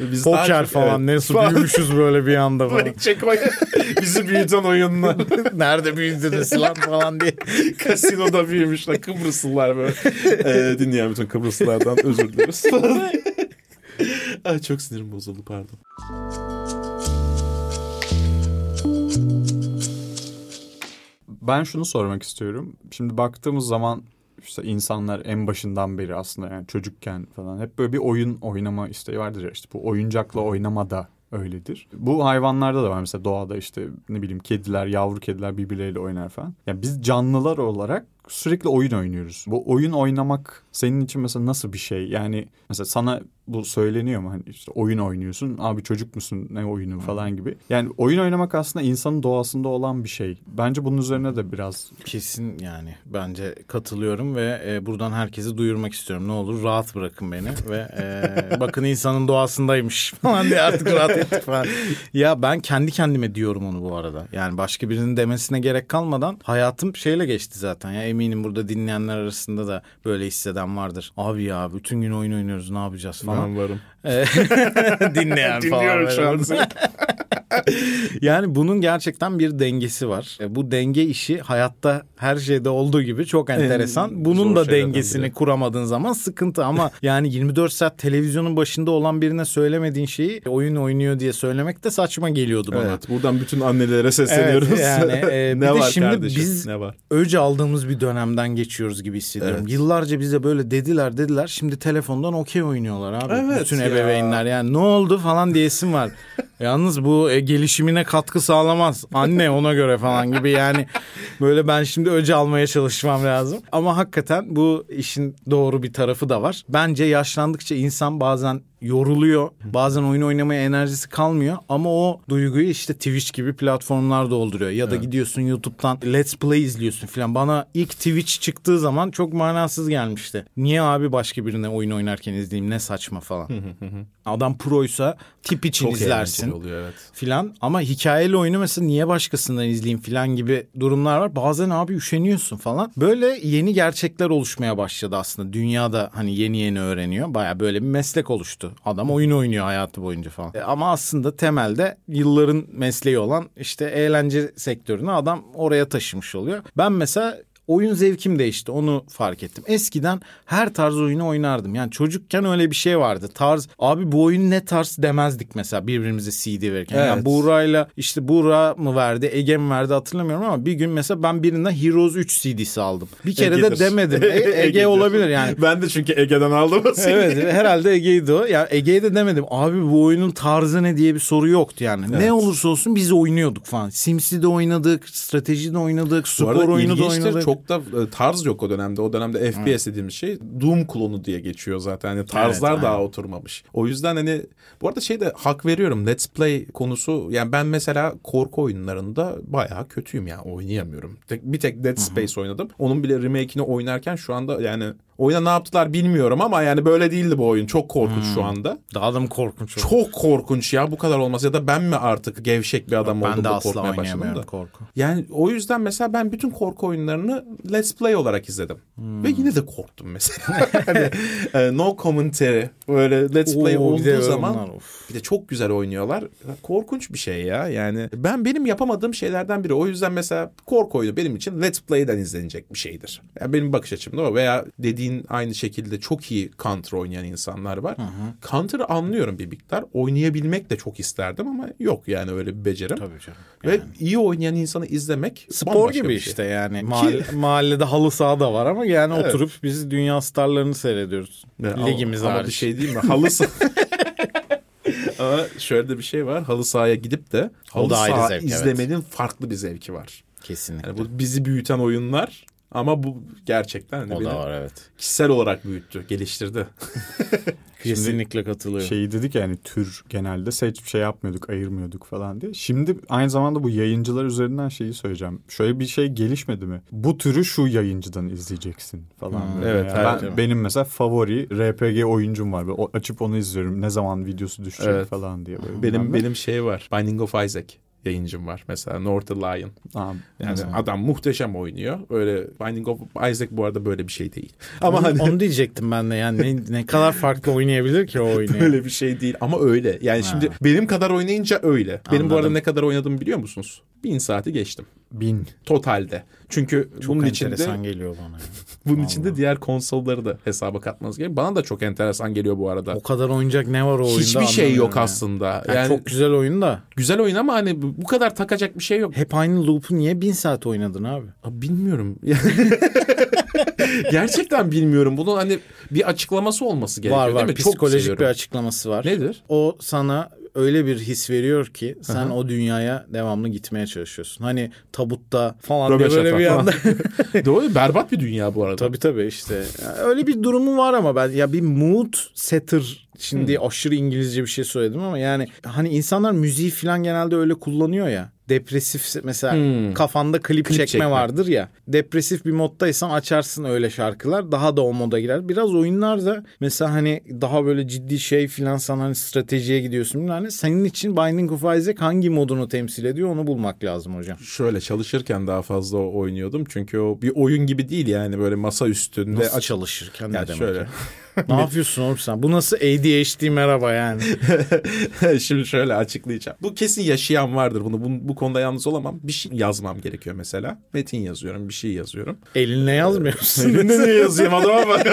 S2: *laughs*
S1: Biz
S2: Poker falan.
S1: evet.
S2: Nasıl büyümüşüz böyle bir anda falan.
S1: Bizi büyüten oyunlar.
S2: Nerede büyüdünüz lan falan diye.
S1: Kasinoda büyümüşler Kıbrıslılar böyle. Ee, dinleyen bütün Kıbrıslılardan özür dileriz. *laughs* Ay, çok sinirim bozuldu pardon.
S3: Ben şunu sormak istiyorum. Şimdi baktığımız zaman işte insanlar en başından beri aslında yani çocukken falan hep böyle bir oyun oynama isteği vardır ya işte bu oyuncakla oynama da öyledir. Bu hayvanlarda da var mesela doğada işte ne bileyim kediler, yavru kediler birbirleriyle oynar falan. Yani biz canlılar olarak sürekli oyun oynuyoruz. Bu oyun oynamak senin için mesela nasıl bir şey? Yani mesela sana bu söyleniyor mu? Hani işte oyun oynuyorsun. Abi çocuk musun? Ne oyunu falan gibi. Yani oyun oynamak aslında insanın doğasında olan bir şey. Bence bunun üzerine de biraz
S2: Kesin yani bence katılıyorum ve e, buradan herkesi duyurmak istiyorum. Ne olur rahat bırakın beni ve e, *laughs* bakın insanın doğasındaymış *laughs* falan diye artık rahat ettik falan. Ya ben kendi kendime diyorum onu bu arada. Yani başka birinin demesine gerek kalmadan hayatım şeyle geçti zaten. Ya eminim burada dinleyenler arasında da böyle hisseden vardır. Abi ya bütün gün oyun oynuyoruz ne yapacağız falan. *laughs*
S1: Falan varım.
S2: E, Dinleyen
S1: Dinliyorum
S2: falan.
S1: şu an. *laughs*
S2: Yani bunun gerçekten bir dengesi var. E, Bu denge işi hayatta her şeyde olduğu gibi çok enteresan. Bunun
S1: zor
S2: da dengesini
S1: biri.
S2: kuramadığın zaman sıkıntı ama *laughs* yani 24 saat televizyonun başında olan birine söylemediğin şeyi oyun oynuyor diye söylemek de saçma geliyordu bana.
S1: Evet buradan bütün annelere sesleniyoruz.
S2: Evet, yani, e, bir
S1: ne
S2: de
S1: var
S2: şimdi
S1: kardeşim?
S2: biz-
S1: ne var?
S2: Öce aldığımız bir dönemden geçiyoruz gibi hissediyorum.
S1: Evet.
S2: Yıllarca bize böyle dediler dediler. Şimdi telefondan okey oynuyorlar abi.
S1: Evet
S2: Bütün
S1: ya.
S2: ebeveynler yani ne oldu falan diyesim var. *laughs* Yalnız bu e, gelişimine katkı sağlamaz. Anne ona göre falan gibi yani böyle ben şimdi öce almaya çalışmam lazım. Ama hakikaten bu işin doğru bir tarafı da var. Bence yaşlandıkça insan bazen yoruluyor. Bazen oyun oynamaya enerjisi kalmıyor ama o duyguyu işte Twitch gibi platformlar dolduruyor. Ya da gidiyorsun YouTube'dan Let's Play izliyorsun falan. Bana ilk Twitch çıktığı zaman çok manasız gelmişti. Niye abi başka birine oyun oynarken izleyeyim ne saçma falan. Adam proysa tip için
S1: Çok
S2: izlersin
S1: oluyor evet.
S2: filan ama hikayeli oyunu mesela niye başkasından izleyeyim filan gibi durumlar var. Bazen abi üşeniyorsun falan. Böyle yeni gerçekler oluşmaya başladı aslında. Dünyada hani yeni yeni öğreniyor. Baya böyle bir meslek oluştu. Adam oyun oynuyor hayatı boyunca falan. E, ama aslında temelde yılların mesleği olan işte eğlence sektörünü adam oraya taşımış oluyor. Ben mesela oyun zevkim değişti onu fark ettim. Eskiden her tarz oyunu oynardım. Yani çocukken öyle bir şey vardı. Tarz abi bu oyun ne tarz demezdik mesela birbirimize CD verirken. Yani
S1: Evet.
S2: Buğra'yla işte Buğra mı verdi Ege mi verdi hatırlamıyorum ama bir gün mesela ben birinden Heroes 3 CD'si aldım. Bir kere de
S1: Ege'dir.
S2: demedim. E- *laughs* Ege
S1: Ege'dir.
S2: olabilir yani.
S1: Ben de çünkü Ege'den aldım o seni.
S2: Evet herhalde Ege'ydi o. Ya Ege'ye de demedim. Abi bu oyunun tarzı ne diye bir soru yoktu yani. Ne olursa olsun biz oynuyorduk falan. Sims'de oynadık, stratejide oynadık,
S1: Bu
S2: spor oyunu da oynadık.
S1: Çok da e, tarz yok o dönemde. O dönemde FPS dediğimiz şey Doom klonu diye geçiyor zaten. Hani tarzlar
S2: Evet,
S1: daha
S2: aynen.
S1: oturmamış. O yüzden hani bu arada şey de hak veriyorum. Let's Play konusu yani ben mesela korku oyunlarında bayağı kötüyüm ya. Oynayamıyorum. Tek, bir tek Dead Space oynadım. Onun bile remake'ini oynarken şu anda yani oyuna ne yaptılar bilmiyorum ama yani böyle değildi bu oyun. Çok korkunç şu anda.
S2: Daha da mı korkunç oldu?
S1: Çok korkunç ya bu kadar olmaz ya da ben mi artık gevşek bir adam oldum
S2: Ben de
S1: da
S2: asla oynayamıyorum
S1: da.
S2: korku.
S1: Yani o yüzden mesela ben bütün korku oyunlarını Let's Play olarak izledim. Ve yine de korktum mesela. *laughs* E, no commentary böyle Let's Play
S2: Oo,
S1: olduğu zaman
S2: of.
S1: bir de çok güzel oynuyorlar. Korkunç bir şey ya. Yani ben benim yapamadığım şeylerden biri. O yüzden mesela korku oyunu benim için Let's Play'den izlenecek bir şeydir. Yani benim bakış açımda o. Veya dediğin aynı şekilde çok iyi Counter oynayan insanlar var. Counter'ı anlıyorum bir miktar. Oynayabilmek de çok isterdim ama yok yani öyle bir becerim.
S2: Tabii canım.
S1: Ve iyi oynayan insanı izlemek
S2: Spor gibi
S1: şey.
S2: işte yani. Mahalle, *laughs* mahallede halı saha da var ama yani oturup biz dünya starlarını seyrediyoruz.
S1: Ya, ama-
S2: Ligimiz
S1: ama
S2: hariç.
S1: bir şey değil mi? Halı saha. *laughs* Ama şöyle de bir şey var. Halı sahaya gidip de halı saha
S2: zevk, evet.
S1: izlemenin farklı bir zevki var.
S2: Kesinlikle.
S1: Yani bu bizi büyüten oyunlar Ama bu gerçekten hani
S2: O
S1: beni
S2: da var evet.
S1: kişisel olarak büyüttü, geliştirdi. *laughs*
S2: Kesinlikle katılıyorum.
S3: Şeyi dedik yani tür genelde seç şey yapmıyorduk, ayırmıyorduk falan diye. Şimdi aynı zamanda bu yayıncılar üzerinden şeyi söyleyeceğim. Şöyle bir şey gelişmedi mi? Bu türü şu yayıncıdan izleyeceksin falan.
S2: Hmm,
S3: böyle.
S1: evet,
S3: Yani ben, benim mesela favori RPG oyuncum var. Böyle açıp onu izliyorum. Ne zaman videosu düşecek
S1: Evet.
S3: falan diye. Böyle
S1: benim benim şey var. Binding of Isaac yayıncım var mesela Northern Lion.
S3: Aa,
S1: Yani
S3: mesela.
S1: adam muhteşem oynuyor. Öyle Binding of Isaac bu arada böyle bir şey değil. Ama
S2: Onu,
S1: hani
S2: onu diyecektim ben de yani ne, ne kadar farklı oynayabilir ki o *laughs* oyunu.
S1: böyle bir şey değil ama öyle. Yani
S2: Ha.
S1: şimdi benim kadar oynayınca öyle. Benim bu arada
S2: Anladım.
S1: ne kadar oynadığımı biliyor musunuz? Bin saati geçtim.
S3: bin.
S1: Totalde. Çünkü
S2: Çok
S1: bunun
S2: enteresan
S1: içinde
S2: geliyor bana. *laughs*
S1: bunun
S2: Vallahi.
S1: içinde diğer konsolları da hesaba katmanız gerekiyor. Bana da çok enteresan geliyor bu arada.
S2: O kadar oyuncak ne var o oyunda
S1: Hiçbir şey yok
S2: anlamıyorum ya.
S1: aslında.
S2: Yani
S1: Yani
S2: çok güzel oyun da.
S1: güzel oyun ama hani bu kadar takacak bir şey yok.
S2: Hep aynı loop'u niye bin saat oynadın abi?
S1: Abi Bilmiyorum. *laughs* Gerçekten bilmiyorum. Bunun hani bir açıklaması olması gerekiyor
S2: var
S1: değil
S2: var
S1: mi? Çok
S2: psikolojik
S1: seviyorum.
S2: bir açıklaması var.
S1: Nedir?
S2: O sana öyle bir his veriyor ki sen
S1: Aha.
S2: o dünyaya devamlı gitmeye çalışıyorsun. Hani tabutta falan diye böyle bir anda. *laughs* *laughs*
S1: Doğru berbat bir dünya bu arada.
S2: tabii tabii işte. Öyle bir durumu var ama ben ya bir mood setter şimdi
S1: Hmm.
S2: aşırı İngilizce bir şey söyledim ama yani hani insanlar müziği falan genelde öyle kullanıyor ya. Depresif mesela
S1: Hmm.
S2: kafanda klip,
S1: Klip
S2: çekme,
S1: çekme.
S2: vardır ya. Depresif bir moddaysan açarsın öyle şarkılar daha da o moda girer. Biraz oyunlarda mesela hani daha böyle ciddi şey filan sana hani stratejiye gidiyorsun. Yani senin için Binding of Isaac hangi modunu temsil ediyor onu bulmak lazım hocam.
S1: Şöyle çalışırken daha fazla oynuyordum. Çünkü o bir oyun gibi değil yani böyle masa üstünde.
S2: Nasıl
S1: aç-
S2: çalışırken ne
S1: Yani
S2: demek?
S1: şöyle. *laughs* *laughs*
S2: ne yapıyorsun oğlum sen? Bu nasıl ADHD merhaba yani. *laughs*
S1: Şimdi şöyle açıklayacağım. Bu kesin yaşayan vardır bunu. Bu, bu konuda yalnız olamam. Bir şey yazmam gerekiyor mesela. Metin yazıyorum, bir şey yazıyorum.
S2: Elinle yazmıyorsun.
S1: Elinde niye *laughs* yazayım adama bak.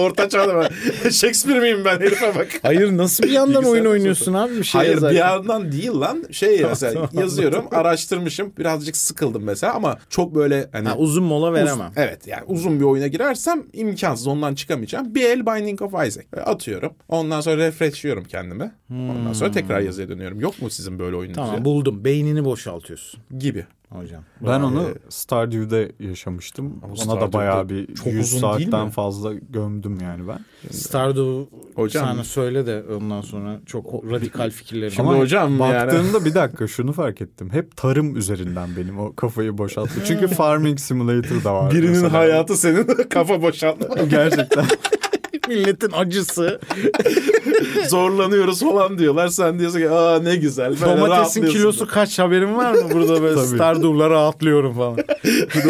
S1: Orta çağda bak. Shakespeare miyim ben herife bak.
S2: Hayır nasıl bir yandan oyun oynuyorsun abi bir şey
S1: Hayır
S2: yazarken?
S1: bir yandan değil lan. Şey mesela yazıyorum, araştırmışım. Birazcık sıkıldım mesela ama çok böyle hani
S2: Ha, uzun mola
S1: Uz-
S2: veremem.
S1: evet yani uzun bir oyuna girersem imkansız ondan çıkamayacağım. Bir el Binding of Isaac atıyorum. Ondan sonra refreshliyorum kendimi. Ondan sonra tekrar yazıya dönüyorum. Yok mu sizin böyle oyununuz?
S2: Tamam
S1: ya?
S2: buldum. Beynini boşaltıyorsun
S1: gibi.
S2: hocam.
S3: Ben onu
S1: Ee,
S3: Stardew'de yaşamıştım.
S1: Ama
S3: Ona
S1: Stardew'de
S3: da bayağı bir
S1: çok
S3: 100
S1: uzun değil
S3: saatten fazla gömdüm yani ben.
S2: Stardew
S1: Hocam-
S2: sana söyle de ondan sonra çok radikal fikirlerim.
S1: Şimdi
S2: var.
S1: hocam yani.
S3: Baktığımda bir dakika şunu fark ettim. Hep tarım üzerinden benim o kafayı boşalttı. Çünkü *laughs* Farming Simulator da var.
S1: Birinin
S3: mesela.
S1: hayatı senin *laughs* kafa boşaltma.
S3: Gerçekten. *laughs*
S2: milletin acısı. *laughs*
S1: Zorlanıyoruz falan diyorlar. Sen diyorsun ki aa ne güzel.
S2: Domatesin kilosu kaç haberin var mı? Burada böyle. *laughs* Stardew'la rahatlıyorum falan.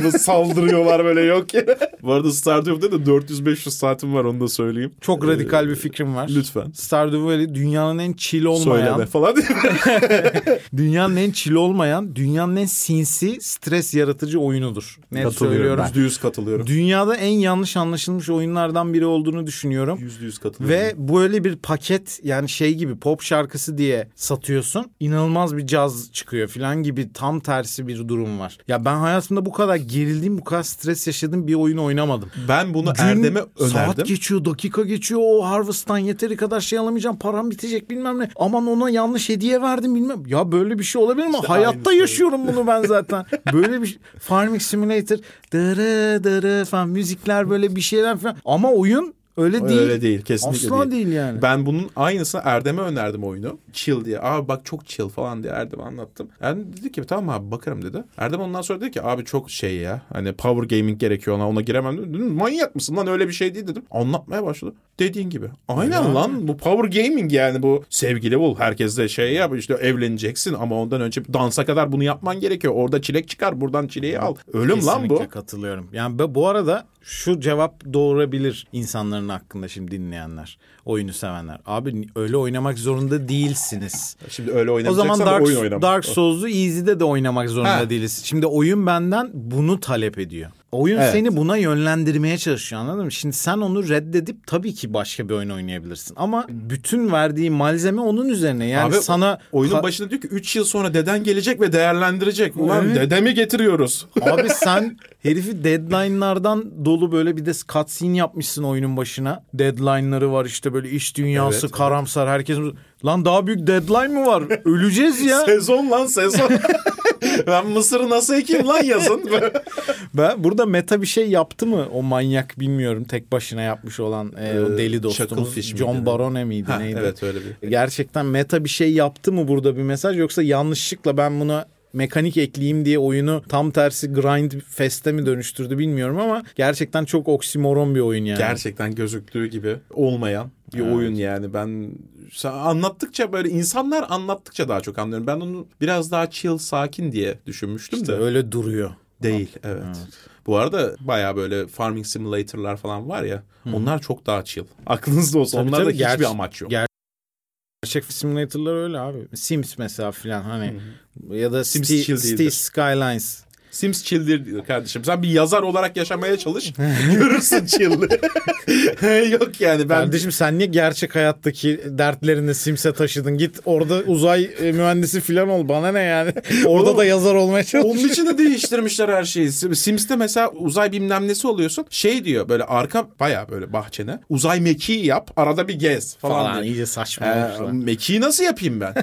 S1: Da saldırıyorlar böyle yok ya. Bu arada Stardew'da da 400-500 saatim var onu da söyleyeyim.
S2: Çok radikal bir fikrim var.
S1: Lütfen.
S2: Stardew Valley dünyanın en chill olmayan,
S1: Söyleme falan *laughs*
S2: dünyanın en chill olmayan, dünyanın en sinsi, stres yaratıcı oyunudur. Ne
S3: Katılıyorum
S2: söylüyorum?
S1: Yüzde yüz katılıyorum.
S2: Dünyada en yanlış anlaşılmış oyunlardan biri olduğunu düşünüyorum.
S1: Yüzde yüz katılıyorum.
S2: Ve böyle bir paket yani şey gibi pop şarkısı diye satıyorsun. İnanılmaz bir caz çıkıyor falan gibi tam tersi bir durum var. Ya ben hayatımda bu kadar gerildiğim, bu kadar stres yaşadığım bir oyun oynamadım.
S1: ben bunu
S2: Gün,
S1: Erdem'e
S2: Saat
S1: önerdim.
S2: geçiyor, dakika geçiyor. O Harvest'tan yeteri kadar şey alamayacağım. Param bitecek bilmem ne. Aman ona yanlış hediye verdim bilmem. Ya böyle bir şey olabilir mi?
S1: İşte
S2: Hayatta yaşıyorum bunu ben zaten. *laughs* böyle bir şey- Farming Simulator dırı dırı falan müzikler böyle bir şeyler falan. Ama oyun öyle değil.
S1: Öyle değil kesinlikle
S2: Asla
S1: değil.
S2: değil yani.
S1: Ben bunun aynısını Erdem'e önerdim oyunu. Chill diye. Abi bak çok chill falan diye Erdem'e anlattım. Erdem dedi ki tamam abi bakarım dedi. Erdem ondan sonra dedi ki abi çok şey ya. Hani power gaming gerekiyor ona ona giremem dedim. Dedim, Manyak mısın lan öyle bir şey değil dedim. Anlatmaya başladı. Dediğin gibi. Aynen lan bu power gaming yani bu sevgili bul. Herkes de şey yap işte evleneceksin ama ondan önce dansa kadar bunu yapman gerekiyor. Orada çilek çıkar buradan çileği al. Ölüm lan bu.
S2: Kesinlikle katılıyorum. Yani bu- bu arada şu cevap doğurabilir insanların hakkında şimdi dinleyenler, oyunu sevenler. Abi öyle oynamak zorunda değilsiniz.
S1: Şimdi öyle
S2: O
S1: oynamayacaksan
S2: zaman Dark,
S1: oyun oynamak.
S2: Dark Souls'u Easy'de de oynamak zorunda
S1: Ha.
S2: değiliz. Şimdi oyun benden bunu talep ediyor. Oyun
S1: Evet.
S2: seni buna yönlendirmeye çalışıyor anladın mı? Şimdi sen onu reddedip tabii ki başka bir oyun oynayabilirsin. Ama bütün verdiği malzeme onun üzerine. Yani
S1: Abi,
S2: sana
S1: Oyunun başında diyor ki 3 yıl sonra deden gelecek ve değerlendirecek. Ulan
S2: Evet.
S1: dedemi getiriyoruz. *laughs*
S2: Abi sen herifi deadline'lardan dolu böyle bir de cutscene yapmışsın oyunun başına. Deadline'ları var işte böyle iş dünyası
S1: Evet,
S2: karamsar herkes. Lan daha büyük deadline mı var? Öleceğiz ya. *laughs*
S1: sezon lan sezon. *laughs* *laughs* ben mısırı nasıl ekeyim lan yazın? *laughs*
S2: Ben burada meta bir şey yaptı mı o manyak bilmiyorum tek başına yapmış olan e, o
S1: Ee,
S2: deli dostumuz
S1: miydi?
S2: John Barone miydi
S1: Ha,
S2: neydi?
S1: evet öyle bir.
S2: Gerçekten meta bir şey yaptı mı burada bir mesaj yoksa yanlışlıkla ben buna mekanik ekleyeyim diye oyunu tam tersi grind fest'e mi dönüştürdü bilmiyorum ama gerçekten çok oksimoron bir oyun yani.
S1: Gerçekten gözüktüğü gibi olmayan bir oyun yani. Ben anlattıkça böyle insanlar anlattıkça daha çok anlıyorum. Ben onu biraz daha chill, sakin diye düşünmüştüm
S2: İşte
S1: de.
S2: öyle duruyor.
S1: Değil evet. Bu arada baya böyle farming simulator'lar falan var ya. Onlar çok daha chill. *laughs* Aklınızda olsun.
S2: Tabii
S1: Onlarda
S2: tabii,
S1: hiçbir amaç yok.
S2: ger- Gerçek simulator'lar öyle abi. Sims mesela filan hani ya da
S1: Sims
S2: City, City. Skylines.
S1: Sims chill'dir diyor kardeşim. Sen bir yazar olarak yaşamaya çalış. *laughs* görürsün chill'i. *laughs* yok yani ben
S2: Kardeşim sen niye gerçek hayattaki dertlerini Sims'e taşıdın? Git orada uzay e, mühendisi falan ol. Bana ne yani? *laughs* Orada
S1: Oğlum,
S2: da yazar olmaya çalış.
S1: Onun için de değiştirmişler her şeyi. Sims'te mesela uzay bilmem nesi oluyorsun. Şey diyor böyle arka baya böyle bahçene. Uzay mekiği yap arada bir gez falan,
S2: falan iyice
S1: Ee,
S2: saçmalamışlar.
S1: mekiği nasıl yapayım ben?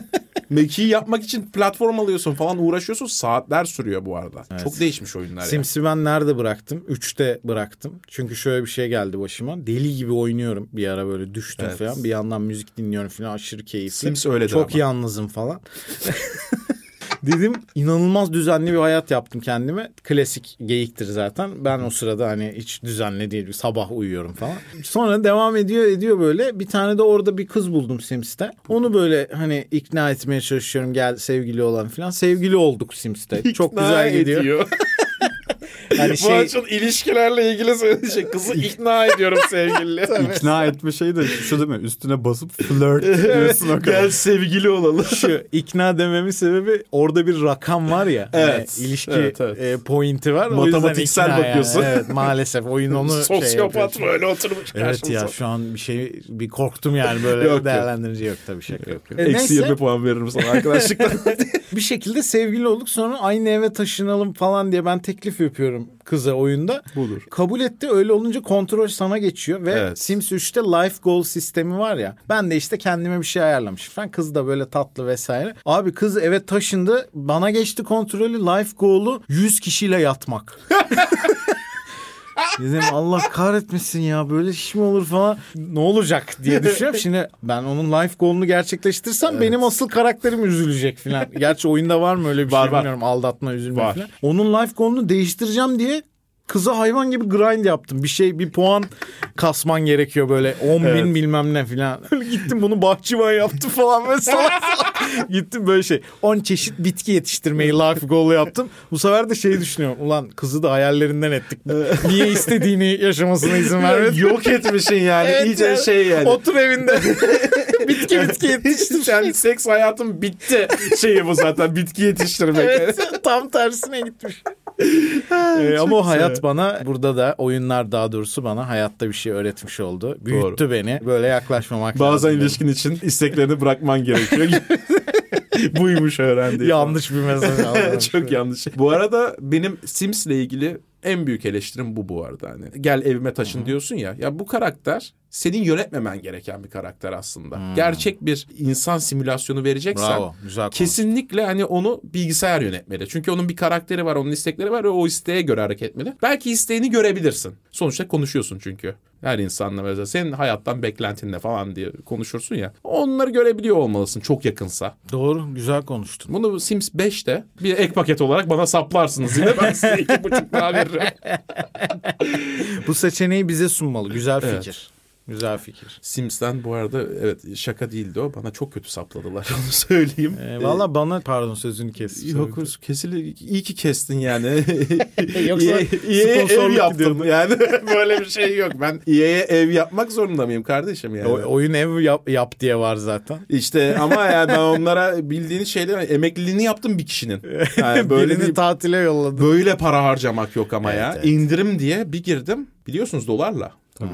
S1: mekiği yapmak için platform alıyorsun falan uğraşıyorsun. Saatler sürüyor bu arada. Çok değişmiş oyunlar.
S2: Sims'i ben nerede bıraktım? 3'te bıraktım. Çünkü şöyle bir şey geldi başıma. Deli gibi oynuyorum bir ara böyle düştüm
S1: Evet.
S2: falan. Bir yandan müzik dinliyorum falan aşırı keyifli.
S1: Sims öyledir
S2: Çok
S1: ama.
S2: yalnızım falan. *laughs* Dedim inanılmaz düzenli bir hayat yaptım kendime. Klasik geyiktir zaten. Ben o sırada hani hiç düzenli değil. Sabah uyuyorum falan. Sonra devam ediyor ediyor böyle. Bir tane de orada bir kız buldum Sims'te. Onu böyle hani ikna etmeye çalışıyorum. Gel sevgili olan falan. Sevgili olduk Sims'te. Çok güzel gidiyor. *laughs* Hani
S1: Bu
S2: şey
S1: açın ilişkilerle ilgili söyleyecek. Kızı *laughs* ikna ediyorum sevgili.
S3: İkna etme şeyi de şu değil mi? Üstüne basıp flirt *laughs* diyorsun o kadar.
S1: Gel sevgili olalım.
S2: şu ikna dememin sebebi orada bir rakam var ya.
S1: Evet,
S2: hani ilişki
S1: evet, evet.
S2: e, pointi var. O yüzden
S1: Matematiksel
S2: ikna yani.
S1: bakıyorsun.
S2: Evet maalesef oyun onu *laughs* şey
S1: Sosyopat
S2: yapıyor.
S1: böyle oturmuş
S2: Evet
S1: karşımıza.
S2: ya şu an bir şey bir korktum yani böyle
S1: Yok, yok.
S2: değerlendirici yok tabii şaka yok. E,
S1: Eksi
S2: neyse,
S1: 20 puan veririm sana arkadaşlıktan.
S2: bir şekilde sevgili olduk sonra aynı eve taşınalım falan diye ben teklif yapıyorum kıza oyunda.
S1: Budur.
S2: Kabul etti öyle olunca kontrol sana geçiyor ve
S1: Evet.
S2: Sims 3'te life goal sistemi var ya. Ben de işte kendime bir şey ayarlamışım falan. Kız da böyle tatlı vesaire. Abi kız eve taşındı. Bana geçti kontrolü life goal'u 100 kişiyle yatmak. *laughs* Dedim Allah kahretmesin ya böyle iş mi olur falan. Ne olacak diye düşünüyorum. Şimdi ben onun life goal'unu gerçekleştirsem benim asıl karakterim üzülecek falan. Gerçi oyunda var mı öyle bir
S1: Var,
S2: şey
S1: var.
S2: bilmiyorum. Aldatma, üzülme
S1: Var.
S2: falan. Onun life goal'unu değiştireceğim diye kıza hayvan gibi grind yaptım. Bir şey bir puan kasman gerekiyor böyle 10 bin
S1: Evet.
S2: bilmem ne filan. *laughs* Gittim bunu bahçıvan yaptım falan ve salak salak. *laughs* Gittim böyle şey 10 çeşit bitki yetiştirmeyi life goal yaptım. Bu sefer de şey düşünüyorum. Ulan kızı da hayallerinden ettik. Niye istediğini yaşamasına izin vermedik? *laughs*
S1: Yok etmişsin yani.
S2: Evet
S1: İyice
S2: ya.
S1: şey yani.
S2: Otur evinde. bitki bitki yetiştir.
S1: yani seks hayatım bitti şeyi bu zaten bitki yetiştirmek.
S2: Evet, tam tersine gitmiş. Ee, ama o hayat bana burada da oyunlar daha doğrusu bana hayatta bir şey öğretmiş oldu. Büyüttü beni. Böyle yaklaşmamak
S1: Bazen
S2: lazım.
S1: ilişkin için isteklerini bırakman gerekiyor. *laughs* Buymuş öğrendi.
S2: Yanlış bir mesaj *laughs* aldım.
S1: Çok yanlış. Bu arada benim Sims'le ilgili en büyük eleştirim bu bu arada. Hani gel evime taşın diyorsun ya. Ya bu karakter senin yönetmemen gereken bir karakter aslında. Gerçek bir insan simülasyonu vereceksen
S2: Bravo. Güzel konu.
S1: Kesinlikle hani onu bilgisayar yönetmeli. Çünkü onun bir karakteri var, onun istekleri var ve o isteğe göre hareket etmeli. Belki isteğini görebilirsin. Sonuçta konuşuyorsun çünkü. Her insanla mesela senin hayattan beklentin ne falan diye konuşursun ya. Onları görebiliyor olmalısın çok yakınsa.
S2: Doğru. Güzel konuştun.
S1: Bunu Sims 5'te bir ek paket olarak bana saplarsınız yine ben size iki buçuk daha veririm. *laughs*
S2: Bu seçeneği bize sunmalı. Güzel
S1: Evet.
S2: Güzel fikir.
S1: Sims'ten bu arada evet şaka değildi o. Bana çok kötü sapladılar *laughs* onu söyleyeyim.
S2: Ee, Valla bana pardon sözünü kes.
S1: Yok kesili iyi ki kestin yani. *laughs*
S2: Yoksa
S1: İyi'ye ev yaptım yani *laughs* böyle bir şey yok. Ben İyi'ye ev yapmak zorunda mıyım kardeşim yani?
S2: O- oyun ev yap, yap diye var zaten.
S1: İşte ama yani ben onlara bildiğiniz şeyler emekliliğini yaptım bir kişinin. Yani böyle
S2: Birini
S1: bir,
S2: tatile yolladı.
S1: böyle para harcamak yok ama ya.
S2: Evet, evet.
S1: İndirim diye bir girdim biliyorsunuz dolarla. Tabii.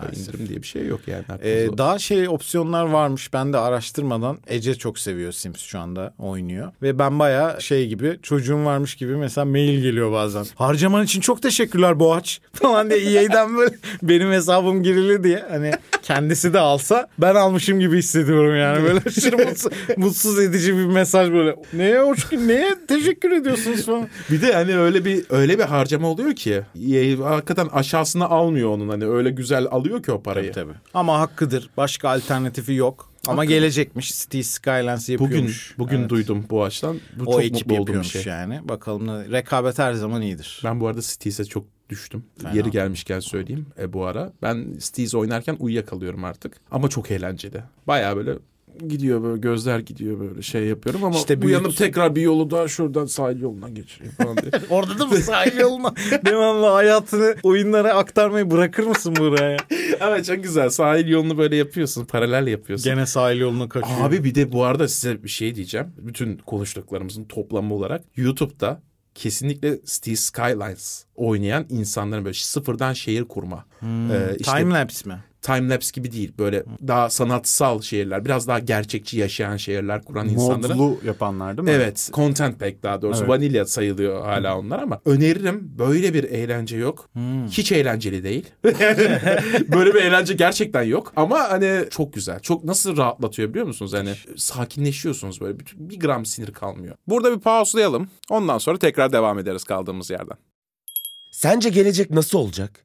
S1: İndirim diye bir şey yok yani.
S2: Ee,
S1: olsun.
S2: daha şey opsiyonlar varmış. Ben de araştırmadan Ece çok seviyor Sims şu anda oynuyor. Ve ben baya şey gibi çocuğum varmış gibi mesela mail geliyor bazen. Harcaman için çok teşekkürler Boğaç *laughs* falan diye EA'den böyle benim hesabım girili diye. Hani kendisi de alsa ben almışım gibi hissediyorum yani. Böyle *laughs* aşırı mutsuz, mutsuz edici bir mesaj böyle. Neye hoş neye teşekkür ediyorsunuz falan.
S1: Bir de hani öyle bir öyle bir harcama oluyor ki EA hakikaten aşağısına almıyor onun hani öyle güzel alıyor ki o parayı.
S2: Tabii. Ama hakkıdır. Başka alternatifi yok. Ama gelecekmiş. City Skylines
S1: Bugün
S2: yapıyormuş.
S1: bugün
S2: Evet.
S1: duydum bu açıdan. Bu
S2: o
S1: çok
S2: ekip
S1: mutlu olduğum bir
S2: yapıyormuş
S1: şey.
S2: yani. Bakalım ne- rekabet her zaman iyidir.
S1: Ben bu arada Steez'e çok düştüm.
S2: Fena.
S1: Yeri gelmişken söyleyeyim e, bu ara. Ben Steez oynarken uyuyakalıyorum artık. Ama çok eğlenceli. Baya böyle gidiyor böyle gözler gidiyor böyle şey yapıyorum ama
S2: İşte
S1: uyanıp tekrar bir yolu daha şuradan sahil yolundan geçeyim falan diye. *laughs*
S2: Orada da mı sahil yoluna *laughs* devamlı hayatını oyunlara aktarmayı bırakır mısın buraya?
S1: evet çok güzel sahil yolunu böyle yapıyorsun paralel yapıyorsun.
S2: Gene sahil yoluna kaçıyor.
S1: Abi bir de bu arada size bir şey diyeceğim. Bütün konuştuklarımızın toplamı olarak YouTube'da kesinlikle Steve Skylines oynayan insanların böyle sıfırdan şehir kurma. Ee, işte
S2: Time lapse mi?
S1: Timelapse gibi değil. Böyle daha sanatsal şehirler, biraz daha gerçekçi yaşayan şehirler kuran insanların.
S3: Modlu yapanlar değil mi?
S1: Evet, content pack daha doğrusu.
S3: Evet.
S1: Vanilya sayılıyor hala onlar ama öneririm. Böyle bir eğlence yok. Hiç eğlenceli değil. *laughs* böyle bir eğlence gerçekten yok. Ama hani çok güzel. Çok nasıl rahatlatıyor biliyor musunuz? Hani sakinleşiyorsunuz böyle. Bir, bir gram sinir kalmıyor. Burada bir pauslayalım. Ondan sonra tekrar devam ederiz kaldığımız yerden.
S4: Sence gelecek nasıl olacak?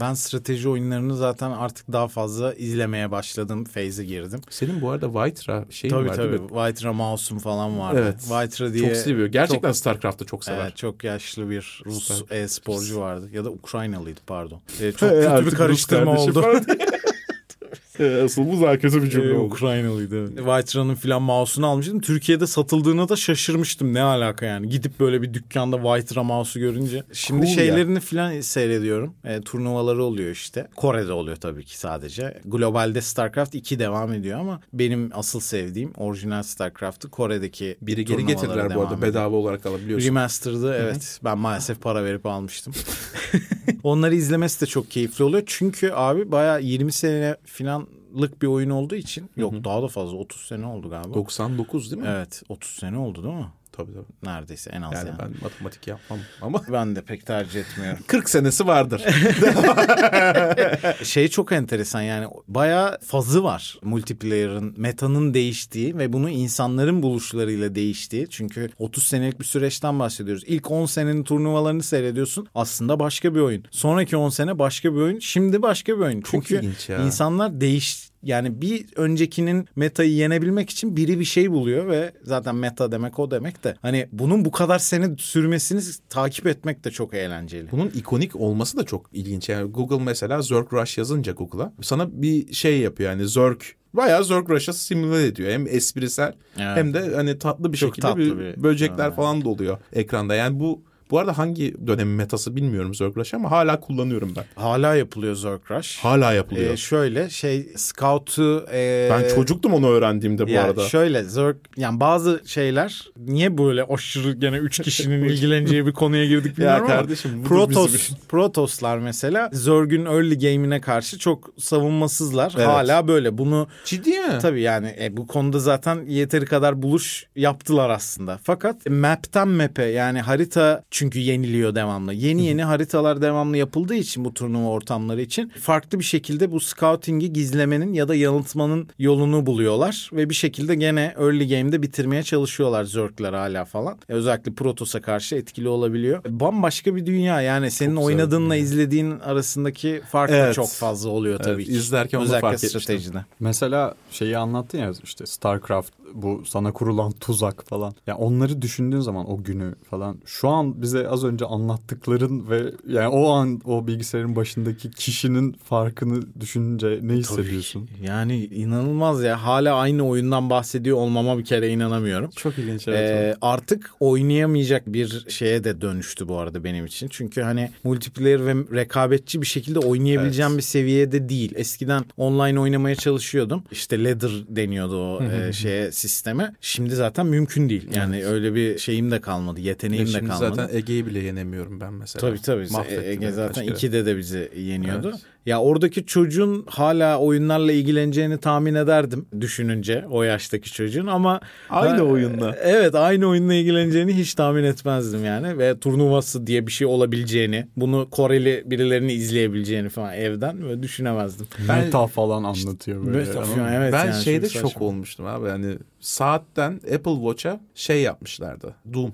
S2: Ben strateji oyunlarını zaten artık daha fazla izlemeye başladım. Feyze girdim.
S1: Senin bu arada White'ra şey
S2: tabii
S1: var
S2: tabii.
S1: değil mi?
S2: White'ra Mouse'um falan vardı.
S1: Evet.
S2: White'ra diye
S1: Çok seviyor. Gerçekten
S2: çok-
S1: StarCraft'ı çok sever.
S2: Evet, çok yaşlı bir Rus e-sporcu vardı. Ya da Ukraynalıydı pardon. Ee, *laughs* çok kötü bir karıştırma oldu. *laughs*
S1: falan Asıl bu daha kötü bir cümle
S2: Ee,
S1: oldu.
S2: Ukraynalıydı. Whiterun'ın filan mouse'unu almıştım. Türkiye'de satıldığına da şaşırmıştım. Ne alaka yani. Gidip böyle bir dükkanda Whitera mouse'u görünce. Şimdi
S1: Cool ya.
S2: şeylerini filan seyrediyorum. E, turnuvaları oluyor işte. Kore'de oluyor tabii ki sadece. Globalde StarCraft 2 devam ediyor ama benim asıl sevdiğim orijinal StarCraft'ı Kore'deki
S1: Biri geri getirdiler bu arada
S2: ediyor.
S1: bedava olarak alabiliyorsun.
S2: Remastered'ı evet ben maalesef para verip almıştım. *laughs* Onları izlemesi de çok keyifli oluyor. Çünkü abi bayağı 20 sene filanlık bir oyun olduğu için yok daha da fazla 30 sene oldu galiba.
S1: 99 değil mi?
S2: Evet 30 sene oldu değil mi?
S1: Tabii tabii.
S2: Neredeyse en az
S1: Yani
S2: yani.
S1: ben matematik yapmam ama *laughs*
S2: Ben de pek tercih etmiyorum. *laughs*
S1: 40 senesi vardır. *laughs*
S2: şey çok enteresan yani bayağı fazı var multiplayer'ın metanın değiştiği ve bunu insanların buluşlarıyla değiştiği. Çünkü 30 senelik bir süreçten bahsediyoruz. İlk 10 senenin turnuvalarını seyrediyorsun aslında başka bir oyun. Sonraki 10 sene başka bir oyun. Şimdi başka bir oyun. Çünkü
S1: ilginç ya.
S2: insanlar değiş yani bir öncekinin metayı yenebilmek için biri bir şey buluyor ve zaten meta demek o demek de hani bunun bu kadar sene sürmesini takip etmek de çok eğlenceli.
S1: Bunun ikonik olması da çok ilginç. Yani Google mesela Zerg Rush yazınca Google'a sana bir şey yapıyor yani Zerg Bayağı Zerg Rush'a simüle ediyor. Hem esprisel
S2: Evet.
S1: hem de hani tatlı bir
S2: Çok
S1: şekilde
S2: tatlı
S1: bir,
S2: bir-
S1: böcekler
S2: Evet.
S1: falan da oluyor ekranda. Yani bu bu arada hangi dönemin metası bilmiyorum Zerg Rush ama hala kullanıyorum ben.
S2: Hala yapılıyor Zerg Rush.
S1: Hala yapılıyor.
S2: Ee, şöyle şey Scout'u e,
S1: ben çocuktum onu öğrendiğimde bu
S2: yani
S1: arada.
S2: Şöyle Zerg yani bazı şeyler niye böyle aşırı gene üç kişinin *laughs* ilgileneceği bir konuya girdik bilmiyorum ama
S1: kardeşim, budur
S2: Protoss,
S1: bizim
S2: Protoslar mesela Zerg'ün early game'ine karşı çok savunmasızlar.
S1: Evet.
S2: Hala böyle bunu
S1: Ciddi mi?
S2: Tabii yani e, bu konuda zaten yeteri kadar buluş yaptılar aslında. Fakat map'ten map'e yani harita çünkü yeniliyor devamlı. Yeni yeni haritalar devamlı yapıldığı için bu turnuva ortamları için farklı bir şekilde bu scouting'i gizlemenin ya da yanıltmanın yolunu buluyorlar ve bir şekilde gene early game'de bitirmeye çalışıyorlar Zerg'ler hala falan. E, Özellikle Protos'a karşı etkili olabiliyor. E, Bambaşka bir dünya yani senin
S1: Çok
S2: oynadığınla
S1: dünya.
S2: izlediğin arasındaki fark da
S1: Evet.
S2: çok fazla oluyor tabii
S1: Evet,
S2: ki.
S1: izlerken onu
S2: Özellikle
S1: fark etmiştim.
S2: stratejide.
S3: Mesela şeyi anlattın ya işte StarCraft bu sana kurulan tuzak falan. Ya onları düşündüğün zaman o günü falan şu an bize az önce anlattıkların ve yani o an o bilgisayarın başındaki kişinin farkını düşününce ne hissediyorsun?
S2: Yani inanılmaz ya. Hala aynı oyundan bahsediyor olmama bir kere inanamıyorum.
S1: Çok ilginç
S2: Ee, artık oynayamayacak bir şeye de dönüştü bu arada benim için. Çünkü hani multiplayer ve rekabetçi bir şekilde oynayabileceğim
S1: Evet.
S2: bir seviyede değil. Eskiden online oynamaya çalışıyordum. İşte ladder deniyordu o e, şeye sisteme. Şimdi zaten mümkün değil. Yani öyle bir şeyim de kalmadı. Yeteneğim de
S1: Şimdi
S2: kalmadı.
S1: zaten Ege'yi bile yenemiyorum ben mesela.
S2: Tabii tabii.
S1: Mahvettim
S2: Ege zaten
S1: kaç kere.
S2: 2'de de bizi yeniyordu.
S1: Evet.
S2: Ya oradaki çocuğun hala oyunlarla ilgileneceğini tahmin ederdim düşününce o yaştaki çocuğun ama
S1: Aynı
S2: Ha,
S1: oyunla.
S2: Evet aynı oyunla ilgileneceğini hiç tahmin etmezdim yani ve turnuvası diye bir şey olabileceğini, bunu Koreli birilerini izleyebileceğini falan evden böyle düşünemezdim.
S1: Ben-
S3: Meta falan anlatıyor böyle.
S2: Meta falan, evet
S1: ben
S2: yani
S1: şeyde şok
S2: saçma.
S1: olmuştum abi. Yani saatten Apple Watch'a şey yapmışlardı. Doom.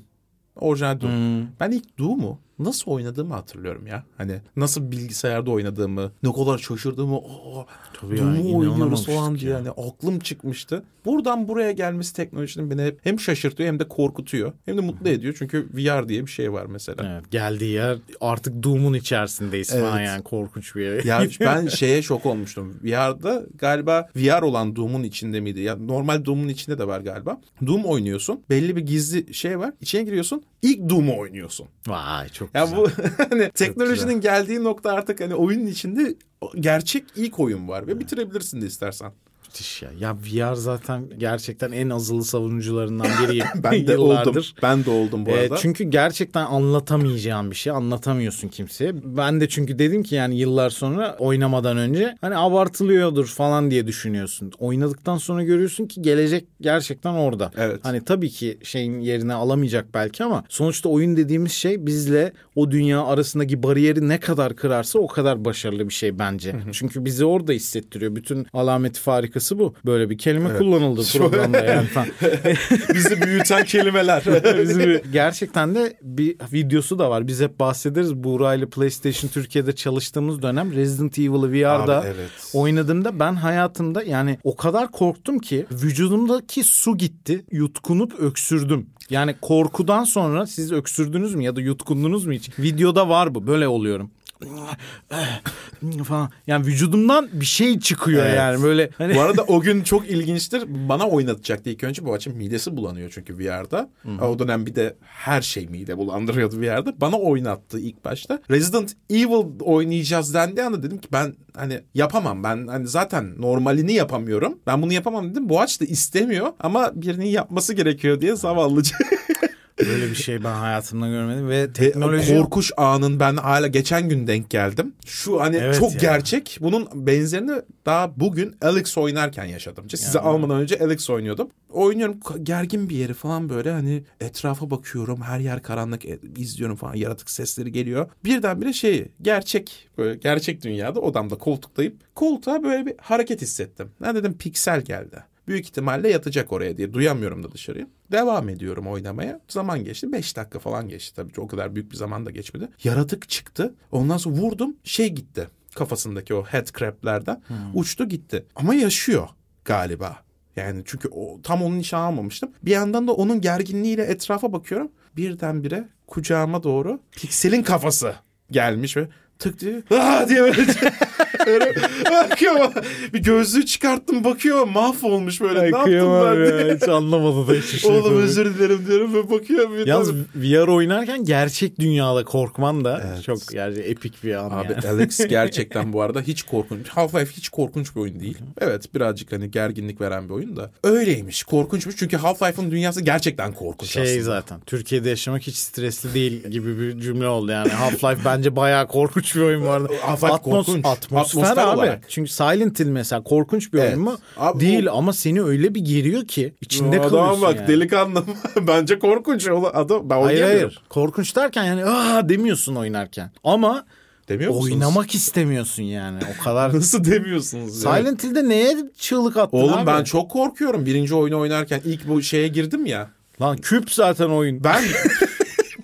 S1: Orijinal Doom.
S2: Hmm.
S1: Ben ilk Doom'u nasıl oynadığımı hatırlıyorum ya. Hani nasıl bilgisayarda oynadığımı, ne kadar şaşırdığımı, "Aa,
S2: Tabii
S1: oynuyoruz falan diye
S2: ya.
S1: yani aklım çıkmıştı. Buradan buraya gelmesi teknolojinin beni hep hem şaşırtıyor hem de korkutuyor. Hem de mutlu ediyor çünkü VR diye bir şey var mesela.
S2: Evet, geldiği yer artık Doom'un içerisindeyiz falan
S1: Evet.
S2: yani korkunç bir yer.
S1: Ya *laughs* ben şeye şok olmuştum. VR'da galiba VR olan Doom'un içinde miydi? Ya normal Doom'un içinde de var galiba. Doom oynuyorsun. Belli bir gizli şey var. İçine giriyorsun. İlk Doom'u oynuyorsun.
S2: Vay çok
S1: Ya
S2: güzel.
S1: bu *laughs* hani teknolojinin geldiği nokta artık hani oyunun içinde gerçek ilk oyun var ve bitirebilirsin de istersen.
S2: Müthiş ya. Ya VR zaten gerçekten en azılı savunucularından biriyim. *laughs*
S1: Ben de
S2: Yıllardır.
S1: oldum. Ben de oldum bu
S2: Ee,
S1: arada.
S2: çünkü gerçekten anlatamayacağın bir şey anlatamıyorsun kimseye. Ben de çünkü dedim ki yani yıllar sonra oynamadan önce hani abartılıyordur falan diye düşünüyorsun. Oynadıktan sonra görüyorsun ki gelecek gerçekten orada.
S1: Evet.
S2: Hani tabii ki şeyin yerine alamayacak belki ama sonuçta oyun dediğimiz şey bizle o dünya arasındaki bariyeri ne kadar kırarsa o kadar başarılı bir şey bence. Çünkü bizi orada hissettiriyor. Bütün alameti farikası bu. Böyle bir kelime kullanıldı programda yani falan. *laughs*
S1: Bizi büyüten kelimeler. *laughs*
S2: Bizim gerçekten de bir videosu da var. Biz hep bahsederiz. Buğra ile PlayStation Türkiye'de çalıştığımız dönem Resident Evil'ı VR'da
S1: Abi, evet.
S2: oynadığımda ben hayatımda yani o kadar korktum ki vücudumdaki su gitti. Yutkunup öksürdüm. Yani korkudan sonra siz öksürdünüz mü ya da yutkundunuz mu hiç? Videoda var bu. Böyle oluyorum. *laughs* falan. Yani vücudumdan bir şey çıkıyor
S1: Evet.
S2: yani böyle hani
S1: bu arada o gün çok ilginçtir. Bana oynatacaktı ilk önce. Bu açım midesi bulanıyor çünkü VR'da. O dönem bir de her şey mide bulandırıyordu VR'da. Bana oynattı ilk başta. Resident Evil oynayacağız dendiği anda dedim ki ben hani yapamam. Ben hani zaten normalini yapamıyorum. Ben bunu yapamam dedim. Boğaç da istemiyor ama birinin yapması gerekiyor diye zavallıca. *laughs*
S2: böyle bir şey ben hayatımda görmedim ve
S1: Te-
S2: teknoloji
S1: korkuş anın ben hala geçen gün denk geldim. Şu hani
S2: Evet
S1: çok
S2: ya.
S1: gerçek. Bunun benzerini daha bugün Alex oynarken yaşadım. İşte Size almadan önce Alex oynuyordum. Oynuyorum gergin bir yeri falan böyle hani etrafa bakıyorum. Her yer karanlık e, izliyorum falan yaratık sesleri geliyor. Birdenbire şey gerçek böyle gerçek dünyada odamda koltuktayıp koltuğa böyle bir hareket hissettim. Ben dedim piksel geldi. Büyük ihtimalle yatacak oraya diye duyamıyorum da dışarıya. Devam ediyorum oynamaya. Zaman geçti. 5 dakika falan geçti. Tabii o kadar büyük bir zaman da geçmedi. Yaratık çıktı. Ondan sonra vurdum. Şey gitti. Kafasındaki o head crab'lerden. Uçtu gitti. Ama yaşıyor galiba. Yani çünkü o, tam onun nişan almamıştım. Bir yandan da onun gerginliğiyle etrafa bakıyorum. Birdenbire kucağıma doğru pikselin kafası gelmiş ve tık diye "Aa!" diye böyle, *laughs* böyle bakıyor. Bir gözlüğü çıkarttım bakıyor mahvolmuş böyle. ne yaptım ben diye.
S2: ya, hiç anlamadı da hiçbir şey.
S1: Oğlum
S2: tabii.
S1: özür dilerim diyorum ve bakıyor. Bir
S2: Yalnız. VR oynarken gerçek dünyada korkman da
S1: Evet.
S2: çok gerçi epik bir an
S1: Abi
S2: yani.
S1: Alex *laughs* gerçekten bu arada hiç korkunç. Half-Life hiç korkunç bir oyun değil. Evet birazcık hani gerginlik veren bir oyun da. Öyleymiş korkunçmuş çünkü Half-Life'ın dünyası gerçekten korkunç
S2: Şey
S1: aslında.
S2: zaten Türkiye'de yaşamak hiç stresli değil gibi bir cümle oldu yani. Half-Life bence bayağı korkunç bir oyun arada.
S1: Half-Life korkunç.
S2: atmosferi atmosfer abi.
S1: olarak.
S2: Çünkü Silent Hill mesela korkunç bir
S1: Evet.
S2: oyun mu?
S1: Abi
S2: Değil
S1: o-
S2: ama seni öyle bir geriyor ki içinde
S1: Adama
S2: kalıyorsun
S1: bak
S2: yani.
S1: delikanlı *laughs* bence korkunç o adam ben
S2: Hayır hayır. Korkunç derken yani aa demiyorsun oynarken. Ama
S1: Demiyor musunuz?
S2: oynamak istemiyorsun yani. O kadar. *laughs*
S1: Nasıl demiyorsunuz? ya?
S2: Silent Hill'de neye çığlık attın
S1: Oğlum
S2: abi?
S1: ben çok korkuyorum. Birinci oyunu oynarken ilk bu şeye girdim ya.
S2: Lan küp zaten oyun.
S1: Ben *laughs*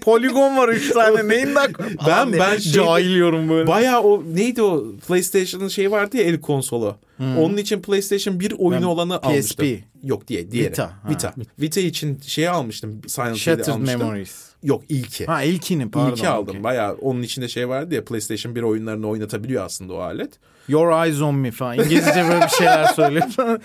S2: Poligon var 3 tane. *laughs* Neyinden?
S1: Ben- ben şey-
S2: cahil yorum böyle.
S1: bayağı o neydi o PlayStation'ın şeyi vardı ya el konsolu. Onun için PlayStation 1 oyunu
S2: Ben
S1: olanı
S2: PSP.
S1: almıştım. Yok diye diğeri.
S2: Vita, ha.
S1: Vita. Vita için şeyi almıştım. Silent
S2: Shattered
S1: almıştım.
S2: Memories.
S1: Yok ilki.
S2: Ha ilkini pardon.
S1: İlki aldım.
S2: okey.
S1: Bayağı onun içinde şey vardı ya PlayStation 1 oyunlarını oynatabiliyor aslında o alet.
S2: Your eyes on me falan. İngilizce böyle bir şeyler söylüyor. *laughs*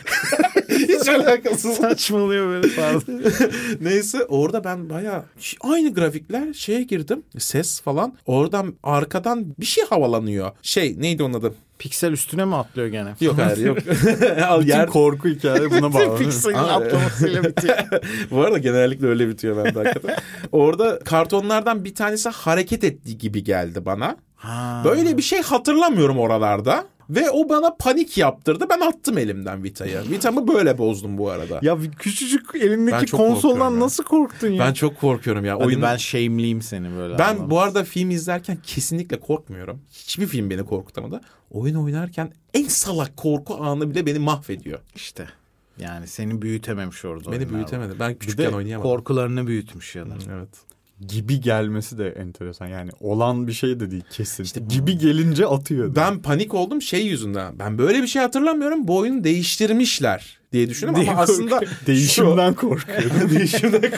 S1: Hiç alakasız.
S2: Saçmalıyor böyle pardon. *laughs*
S1: Neyse orada ben bayağı aynı grafikler şeye girdim. Ses falan. Oradan arkadan bir şey havalanıyor. Şey neydi onun adı?
S2: Piksel üstüne mi atlıyor gene?
S1: Yok hayır yok. *laughs* *laughs* Al
S3: Bütün
S1: yer.
S3: korku hikaye buna bağlı.
S2: Pikselin atlamasıyla bitiyor. *laughs*
S1: Bu arada genellikle öyle bitiyor bende hakikaten. Orada kartonlardan bir tanesi hareket ettiği gibi geldi bana.
S2: Ha.
S1: Böyle bir şey hatırlamıyorum oralarda. Ve o bana panik yaptırdı. Ben attım elimden Vita'yı. Vita'mı böyle bozdum bu arada.
S2: Ya küçücük elindeki konsoldan nasıl korktun ya?
S1: Ben çok korkuyorum ya.
S2: Hadi
S1: Oyun...
S2: ben shame'liyim seni böyle.
S1: Ben
S2: anlamda.
S1: bu arada film izlerken kesinlikle korkmuyorum. Hiçbir film beni korkutamadı. Oyun oynarken en salak korku anı bile beni mahvediyor.
S2: işte yani seni büyütememiş orada.
S1: Beni büyütemedi. Ben küçükken oynayamadım.
S2: Korkularını büyütmüş ya da.
S1: Evet.
S3: Gibi gelmesi de enteresan. Yani olan bir şey de değil kesin. gibi gelince atıyor.
S1: Ben panik oldum şey yüzünden. Ben böyle bir şey hatırlamıyorum. Bu oyunu değiştirmişler diye düşündüm ama
S3: Diye
S1: aslında
S3: Değişimden korkuyorum. *laughs*
S1: değişimden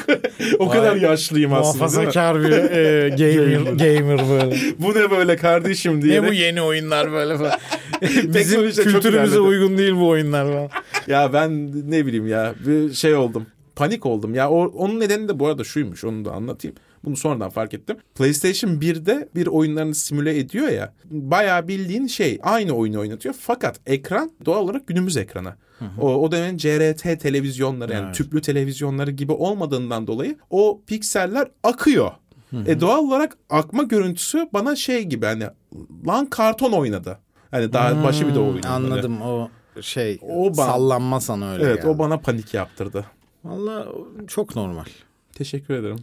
S1: o kadar yaşlıyım aslında.
S2: Muhafazakar bir e, gamer, gamer böyle. *laughs*
S1: Bu ne böyle kardeşim diye.
S2: Ne bu yeni oyunlar böyle falan. *laughs* Bizim kültürümüze uygun değil bu oyunlar falan.
S1: Ya ben ne bileyim ya bir şey oldum. Panik oldum. Ya o, onun nedeni de bu arada şuymuş onu da anlatayım. Bunu sonradan fark ettim. PlayStation 1'de bir oyunlarını simüle ediyor ya. Bayağı bildiğin şey aynı oyunu oynatıyor. Fakat ekran doğal olarak günümüz ekranı. O, o dönemin CRT televizyonları yani
S2: Evet.
S1: tüplü televizyonları gibi olmadığından dolayı o pikseller akıyor. E doğal olarak akma görüntüsü bana şey gibi hani lan karton oynadı. Hani daha başı bir de oyun.
S2: Anladım o şey
S1: O ba-
S2: sallanma sana öyle
S1: Evet
S2: geldi.
S1: o bana panik yaptırdı.
S2: Valla çok normal.
S1: Teşekkür ederim.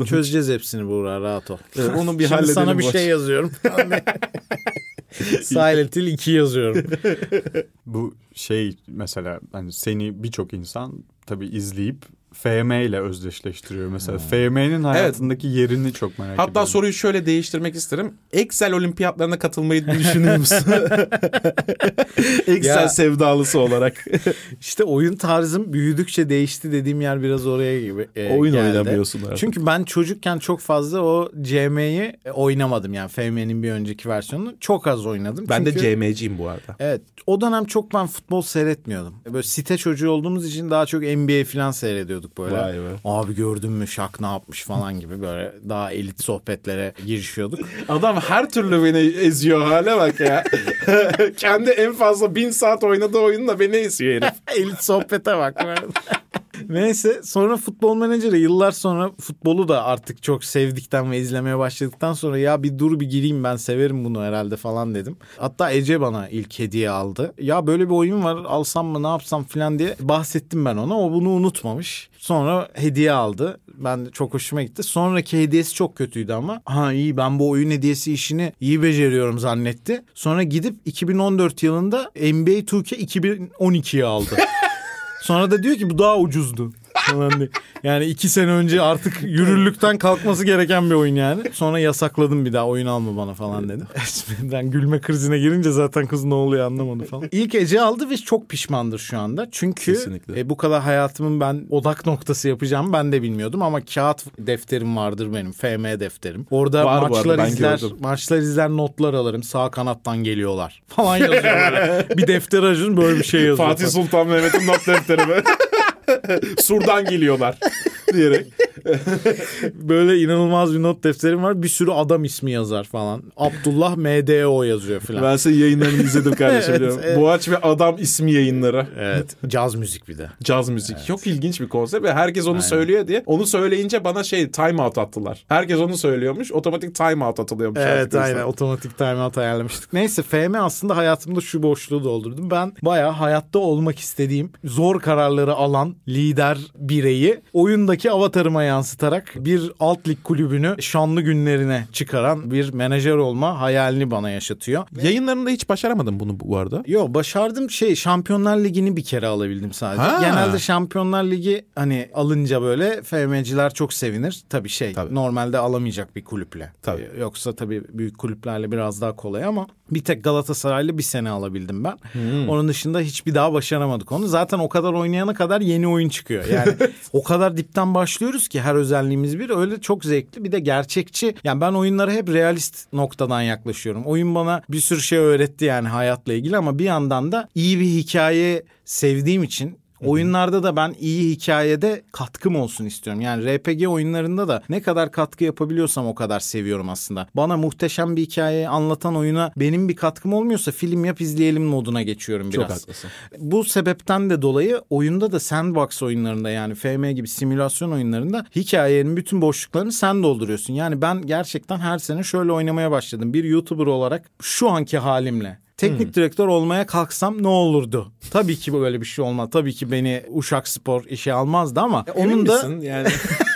S2: Ee, *laughs* çözeceğiz hepsini Buğra rahat ol.
S1: Evet, onu bir
S2: Şimdi
S1: halledelim.
S2: sana bir
S1: boş.
S2: şey yazıyorum. *laughs* Silent Hill 2 yazıyorum.
S3: Bu şey mesela hani seni birçok insan tabii izleyip FM ile özdeşleştiriyor. Mesela FM'nin hayatındaki yerini çok merak ediyorum.
S1: Hatta soruyu şöyle değiştirmek isterim. Excel olimpiyatlarına katılmayı düşünür müsün? *laughs* Excel
S2: Ya-
S1: sevdalısı olarak. *laughs*
S2: İşte oyun tarzım büyüdükçe değişti dediğim yer biraz oraya gibi e,
S1: Oyun
S2: geldi.
S1: oynamıyorsun artık.
S2: Çünkü ben çocukken çok fazla o CM'yi oynamadım yani FM'nin bir önceki versiyonunu çok az oynadım.
S1: ben
S2: Çünkü-
S1: de CM'ciyim bu arada.
S2: Evet o dönem çok ben futbol seyretmiyordum. Böyle site çocuğu olduğumuz için daha çok NBA falan seyrediyorduk böyle. Abi gördün mü Şak ne yapmış falan gibi böyle daha elit sohbetlere girişiyorduk. *laughs*
S1: Adam her türlü beni eziyor hale bak ya. *laughs* Kendi en fazla bin saat oynadığı oyunla beni eziyor herif. *laughs*
S2: elit sohbete bak. Neyse sonra futbol menajeri yıllar sonra futbolu da artık çok sevdikten ve izlemeye başladıktan sonra ya bir dur bir gireyim ben severim bunu herhalde falan dedim. Hatta Ece bana ilk hediye aldı. Ya böyle bir oyun var alsam mı ne yapsam falan diye bahsettim ben ona. O bunu unutmamış. Sonra hediye aldı. Ben çok hoşuma gitti. Sonraki hediyesi çok kötüydü ama. Ha iyi ben bu oyun hediyesi işini iyi beceriyorum zannetti. Sonra gidip 2014 yılında NBA 2K 2012'yi aldı. *laughs* Sonra da diyor ki bu daha ucuzdu. Falan diye. Yani iki sene önce artık yürürlükten kalkması gereken bir oyun yani. Sonra yasakladım bir daha oyun alma bana falan dedim. *laughs* ben gülme krizine girince zaten kız ne oluyor anlamadı falan. İlk Ece aldı ve çok pişmandır şu anda. Çünkü
S1: Kesinlikle.
S2: e, bu kadar hayatımın ben odak noktası yapacağımı ben de bilmiyordum. Ama kağıt defterim vardır benim. FM defterim. Orada
S1: Var bu arada,
S2: maçlar
S1: ben
S2: izler,
S1: gördüm.
S2: maçlar izler notlar alırım. Sağ kanattan geliyorlar *laughs* falan yazıyor böyle. bir defter açın böyle bir şey *laughs* yazıyor.
S1: Fatih Sultan Mehmet'in not defteri be. Sur'dan geliyorlar. *laughs*
S2: diyerek. *laughs* Böyle inanılmaz bir not defterim var. Bir sürü adam ismi yazar falan. Abdullah MDO yazıyor falan.
S1: Ben senin yayınlarını izledim kardeşim. *laughs*
S2: Evet,
S1: biliyorum.
S2: evet.
S1: Boğaç ve Adam ismi yayınları.
S2: Evet. Caz müzik bir de.
S1: Caz müzik. Çok ilginç bir konsept ve herkes onu söylüyor diye. Onu söyleyince bana şey time out attılar. Herkes onu söylüyormuş. Otomatik time out atılıyormuş.
S2: Evet aynen
S1: insan.
S2: otomatik timeout ayarlamıştık. Neyse FM aslında hayatımda şu boşluğu doldurdum. Ben bayağı hayatta olmak istediğim zor kararları alan lider bireyi oyundaki avatarıma yansıtarak bir alt lig kulübünü şanlı günlerine çıkaran bir menajer olma hayalini bana yaşatıyor.
S1: Yayınlarında hiç başaramadım bunu bu arada.
S2: Yo başardım şey Şampiyonlar Ligi'ni bir kere alabildim sadece.
S1: Ha.
S2: Genelde Şampiyonlar Ligi hani alınca böyle FM'ciler çok sevinir. Tabii şey
S1: Tabii.
S2: normalde alamayacak bir kulüple.
S1: Tabii.
S2: Yoksa tabii büyük kulüplerle biraz daha kolay ama bir tek Galatasaray'la bir sene alabildim ben.
S1: Hmm.
S2: Onun dışında hiçbir daha başaramadık onu. Zaten o kadar oynayana kadar yeni oyun çıkıyor. Yani *laughs* o kadar dipten başlıyoruz ki her özelliğimiz bir öyle çok zevkli bir de gerçekçi. Yani ben oyunlara hep realist noktadan yaklaşıyorum. Oyun bana bir sürü şey öğretti yani hayatla ilgili ama bir yandan da iyi bir hikaye sevdiğim için Oyunlarda da ben iyi hikayede katkım olsun istiyorum. Yani RPG oyunlarında da ne kadar katkı yapabiliyorsam o kadar seviyorum aslında. Bana muhteşem bir hikayeyi anlatan oyuna benim bir katkım olmuyorsa film yap izleyelim moduna geçiyorum biraz.
S1: Çok haklısın.
S2: Bu sebepten de dolayı oyunda da sandbox oyunlarında yani FM gibi simülasyon oyunlarında hikayenin bütün boşluklarını sen dolduruyorsun. Yani ben gerçekten her sene şöyle oynamaya başladım. Bir YouTuber olarak şu anki halimle Teknik direktör olmaya kalksam ne olurdu? Tabii ki böyle bir şey olmaz. Tabii ki beni Uşak Spor işe almazdı ama
S1: Emin
S2: onun da
S1: yani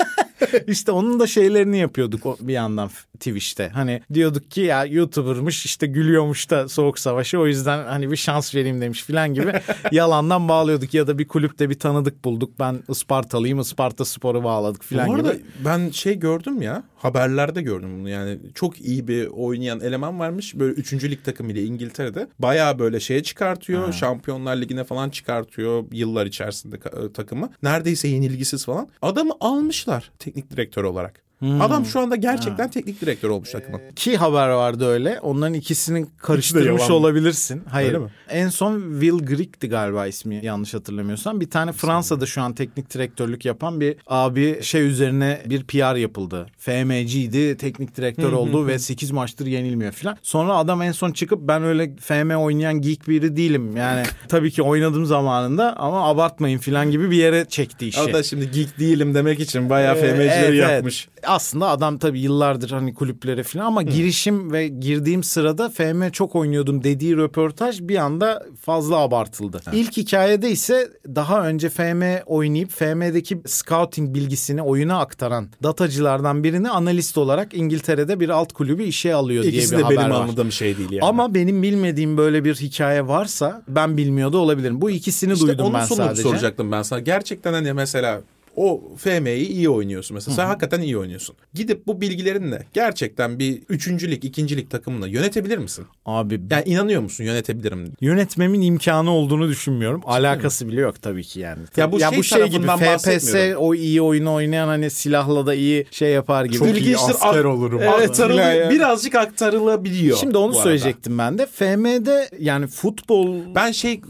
S1: *laughs*
S2: işte onun da şeylerini yapıyorduk bir yandan Twitch'te. Hani diyorduk ki ya YouTuber'mış işte gülüyormuş da soğuk savaşı o yüzden hani bir şans vereyim demiş filan gibi *laughs* yalandan bağlıyorduk ya da bir kulüpte bir tanıdık bulduk. Ben Ispartalıyım Isparta Spor'u bağladık filan
S1: Bu arada
S2: gibi.
S1: ben şey gördüm ya haberlerde gördüm bunu yani çok iyi bir oynayan eleman varmış böyle 3. lig takımıyla İngiltere'de bayağı böyle şeye çıkartıyor Şampiyonlar Ligi'ne falan çıkartıyor yıllar içerisinde e, takımı neredeyse yenilgisiz falan adamı almışlar teknik direktör olarak. Adam şu anda gerçekten teknik direktör olmuş takımın.
S2: İki haber vardı öyle. Onların ikisini karıştırmış
S1: yalan.
S2: olabilirsin. Hayır.
S1: Öyle mi?
S2: En son Will Grieg'ti galiba ismi yanlış hatırlamıyorsam. Bir tane Fransa'da şu an teknik direktörlük yapan bir abi şey üzerine bir PR yapıldı. FM'ciydi, teknik direktör oldu ve 8 maçtır yenilmiyor falan. Sonra adam en son çıkıp ben öyle FM oynayan geek biri değilim. Yani *laughs* tabii ki oynadım zamanında ama abartmayın falan gibi bir yere çekti işi.
S1: O da şimdi geek değilim demek için bayağı
S2: Ee,
S1: FMC'leri
S2: evet, evet. Aslında adam tabii yıllardır hani kulüplere falan ama girişim ve girdiğim sırada FM çok oynuyordum dediği röportaj bir anda fazla abartıldı. İlk hikayede ise daha önce FM oynayıp FM'deki scouting bilgisini oyuna aktaran datacılardan birini analist olarak İngiltere'de bir alt kulübü işe alıyor diye
S1: İkisi
S2: bir
S1: de
S2: haber
S1: benim
S2: var.
S1: anladığım şey değil yani.
S2: Ama benim bilmediğim böyle bir hikaye varsa ben bilmiyor da olabilirim. Bu ikisini
S1: İşte
S2: duydum
S1: onun
S2: ben sadece.
S1: soracaktım ben sana. Gerçekten hani mesela o FM'yi iyi oynuyorsun mesela. Sen hakikaten iyi oynuyorsun. Gidip bu bilgilerinle gerçekten bir üçüncülük, ikincilik takımını yönetebilir misin?
S2: Abi
S1: Yani inanıyor musun yönetebilirim?
S2: yönetmemin imkanı olduğunu düşünmüyorum. Alakası bile yok tabii ki yani.
S1: Ya bu şey
S2: bu şey gibi FPS o iyi oyunu oynayan hani silahla da iyi şey yapar gibi.
S3: Çok iyi asker olurum.
S1: Aktarılı,
S2: Yani.
S1: birazcık aktarılabiliyor.
S2: Şimdi onu söyleyecektim ben de. FM'de yani futbol
S1: Ben şey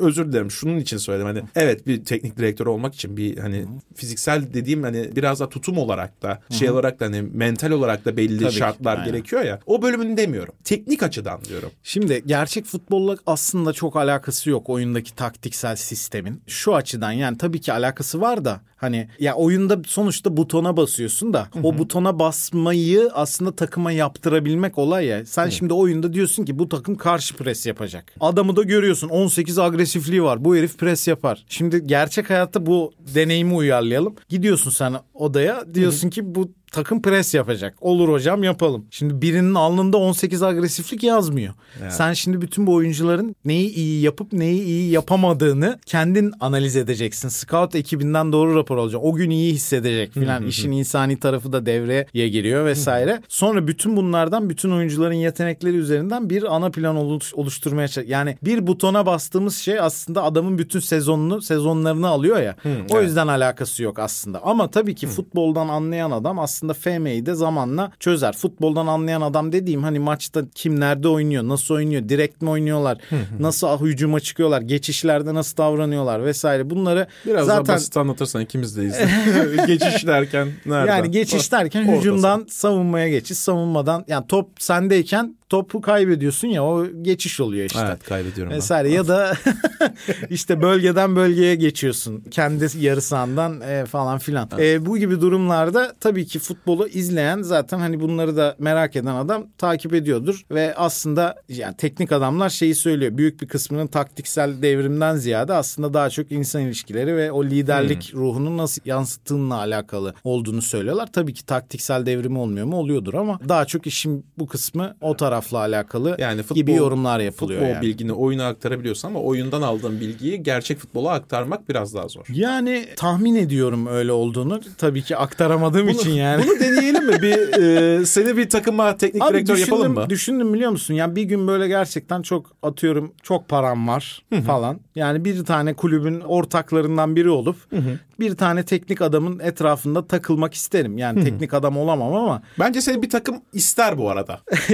S1: özür dilerim şunun için söyledim hani evet bir teknik direktör olmak için bir hani fiziksel dediğim hani biraz da tutum olarak da şey olarak da hani mental olarak da belli
S2: Tabii ki,
S1: şartlar
S2: aynen.
S1: gerekiyor ya. O bölümünü demiyorum. Teknik açıdan diyorum.
S2: Şimdi gerçek futbolla aslında çok alakası yok oyundaki taktiksel sistemin. Şu açıdan yani tabii ki alakası var da hani ya oyunda sonuçta butona basıyorsun da o butona basmayı aslında takıma yaptırabilmek olay ya. Sen şimdi oyunda diyorsun ki bu takım karşı pres yapacak. Adamı da görüyorsun 18 agresifliği var. Bu herif pres yapar. Şimdi gerçek hayatta bu deneyimi uyarlayalım. Gidiyorsun sen odaya diyorsun ki bu takım pres yapacak. Olur hocam yapalım. Şimdi birinin alnında 18 agresiflik yazmıyor. Sen şimdi bütün bu oyuncuların neyi iyi yapıp neyi iyi yapamadığını kendin analiz edeceksin. Scout ekibinden doğru rapor alacak. O gün iyi hissedecek filan. İşin insani tarafı da devreye giriyor vesaire. Sonra bütün bunlardan bütün oyuncuların yetenekleri üzerinden bir ana plan oluş- oluşturmaya çalışıyor. Yani bir butona bastığımız şey aslında adamın bütün sezonunu sezonlarını alıyor ya. o yüzden alakası yok aslında. Ama tabii ki futboldan anlayan adam aslında aslında FM'yi de zamanla çözer. Futboldan anlayan adam dediğim hani maçta kim nerede oynuyor, nasıl oynuyor, direkt mi oynuyorlar, nasıl hücuma çıkıyorlar, geçişlerde nasıl davranıyorlar vesaire bunları
S1: Biraz
S2: zaten
S1: daha basit anlatırsan ikimiz de. *laughs* Geçiş derken nereden?
S2: yani geçiş derken hücumdan savunmaya geçiş, savunmadan yani top sendeyken topu kaybediyorsun ya o geçiş oluyor işte.
S1: Evet kaybediyorum ben.
S2: Vesaire ya da *laughs* işte bölgeden bölgeye geçiyorsun. Kendi yarı sahandan e, falan filan. E, bu gibi durumlarda tabii ki futbolu izleyen zaten hani bunları da merak eden adam takip ediyordur. Ve aslında yani teknik adamlar şeyi söylüyor. Büyük bir kısmının taktiksel devrimden ziyade aslında daha çok insan ilişkileri ve o liderlik ruhunu nasıl yansıttığınla alakalı olduğunu söylüyorlar. Tabii ki taktiksel devrimi olmuyor mu? Oluyordur ama daha çok işin bu kısmı o tarafla alakalı
S1: Yani futbol,
S2: gibi yorumlar yapılıyor
S1: Futbol
S2: yani.
S1: bilgini oyuna aktarabiliyorsun ama oyundan aldığın bilgiyi gerçek futbola aktarmak biraz daha zor.
S2: Yani tahmin ediyorum öyle olduğunu. Tabii ki aktaramadığım için yani. *laughs*
S1: Bunu deneyelim mi? Bir e, seni bir takıma teknik
S2: Abi
S1: direktör
S2: düşündüm,
S1: yapalım mı?
S2: düşündüm biliyor musun? Yani bir gün böyle gerçekten çok atıyorum çok param var falan. Yani bir tane kulübün ortaklarından biri olup bir tane teknik adamın etrafında takılmak isterim. Yani teknik adam olamam ama
S1: Bence seni bir takım ister bu arada. *laughs*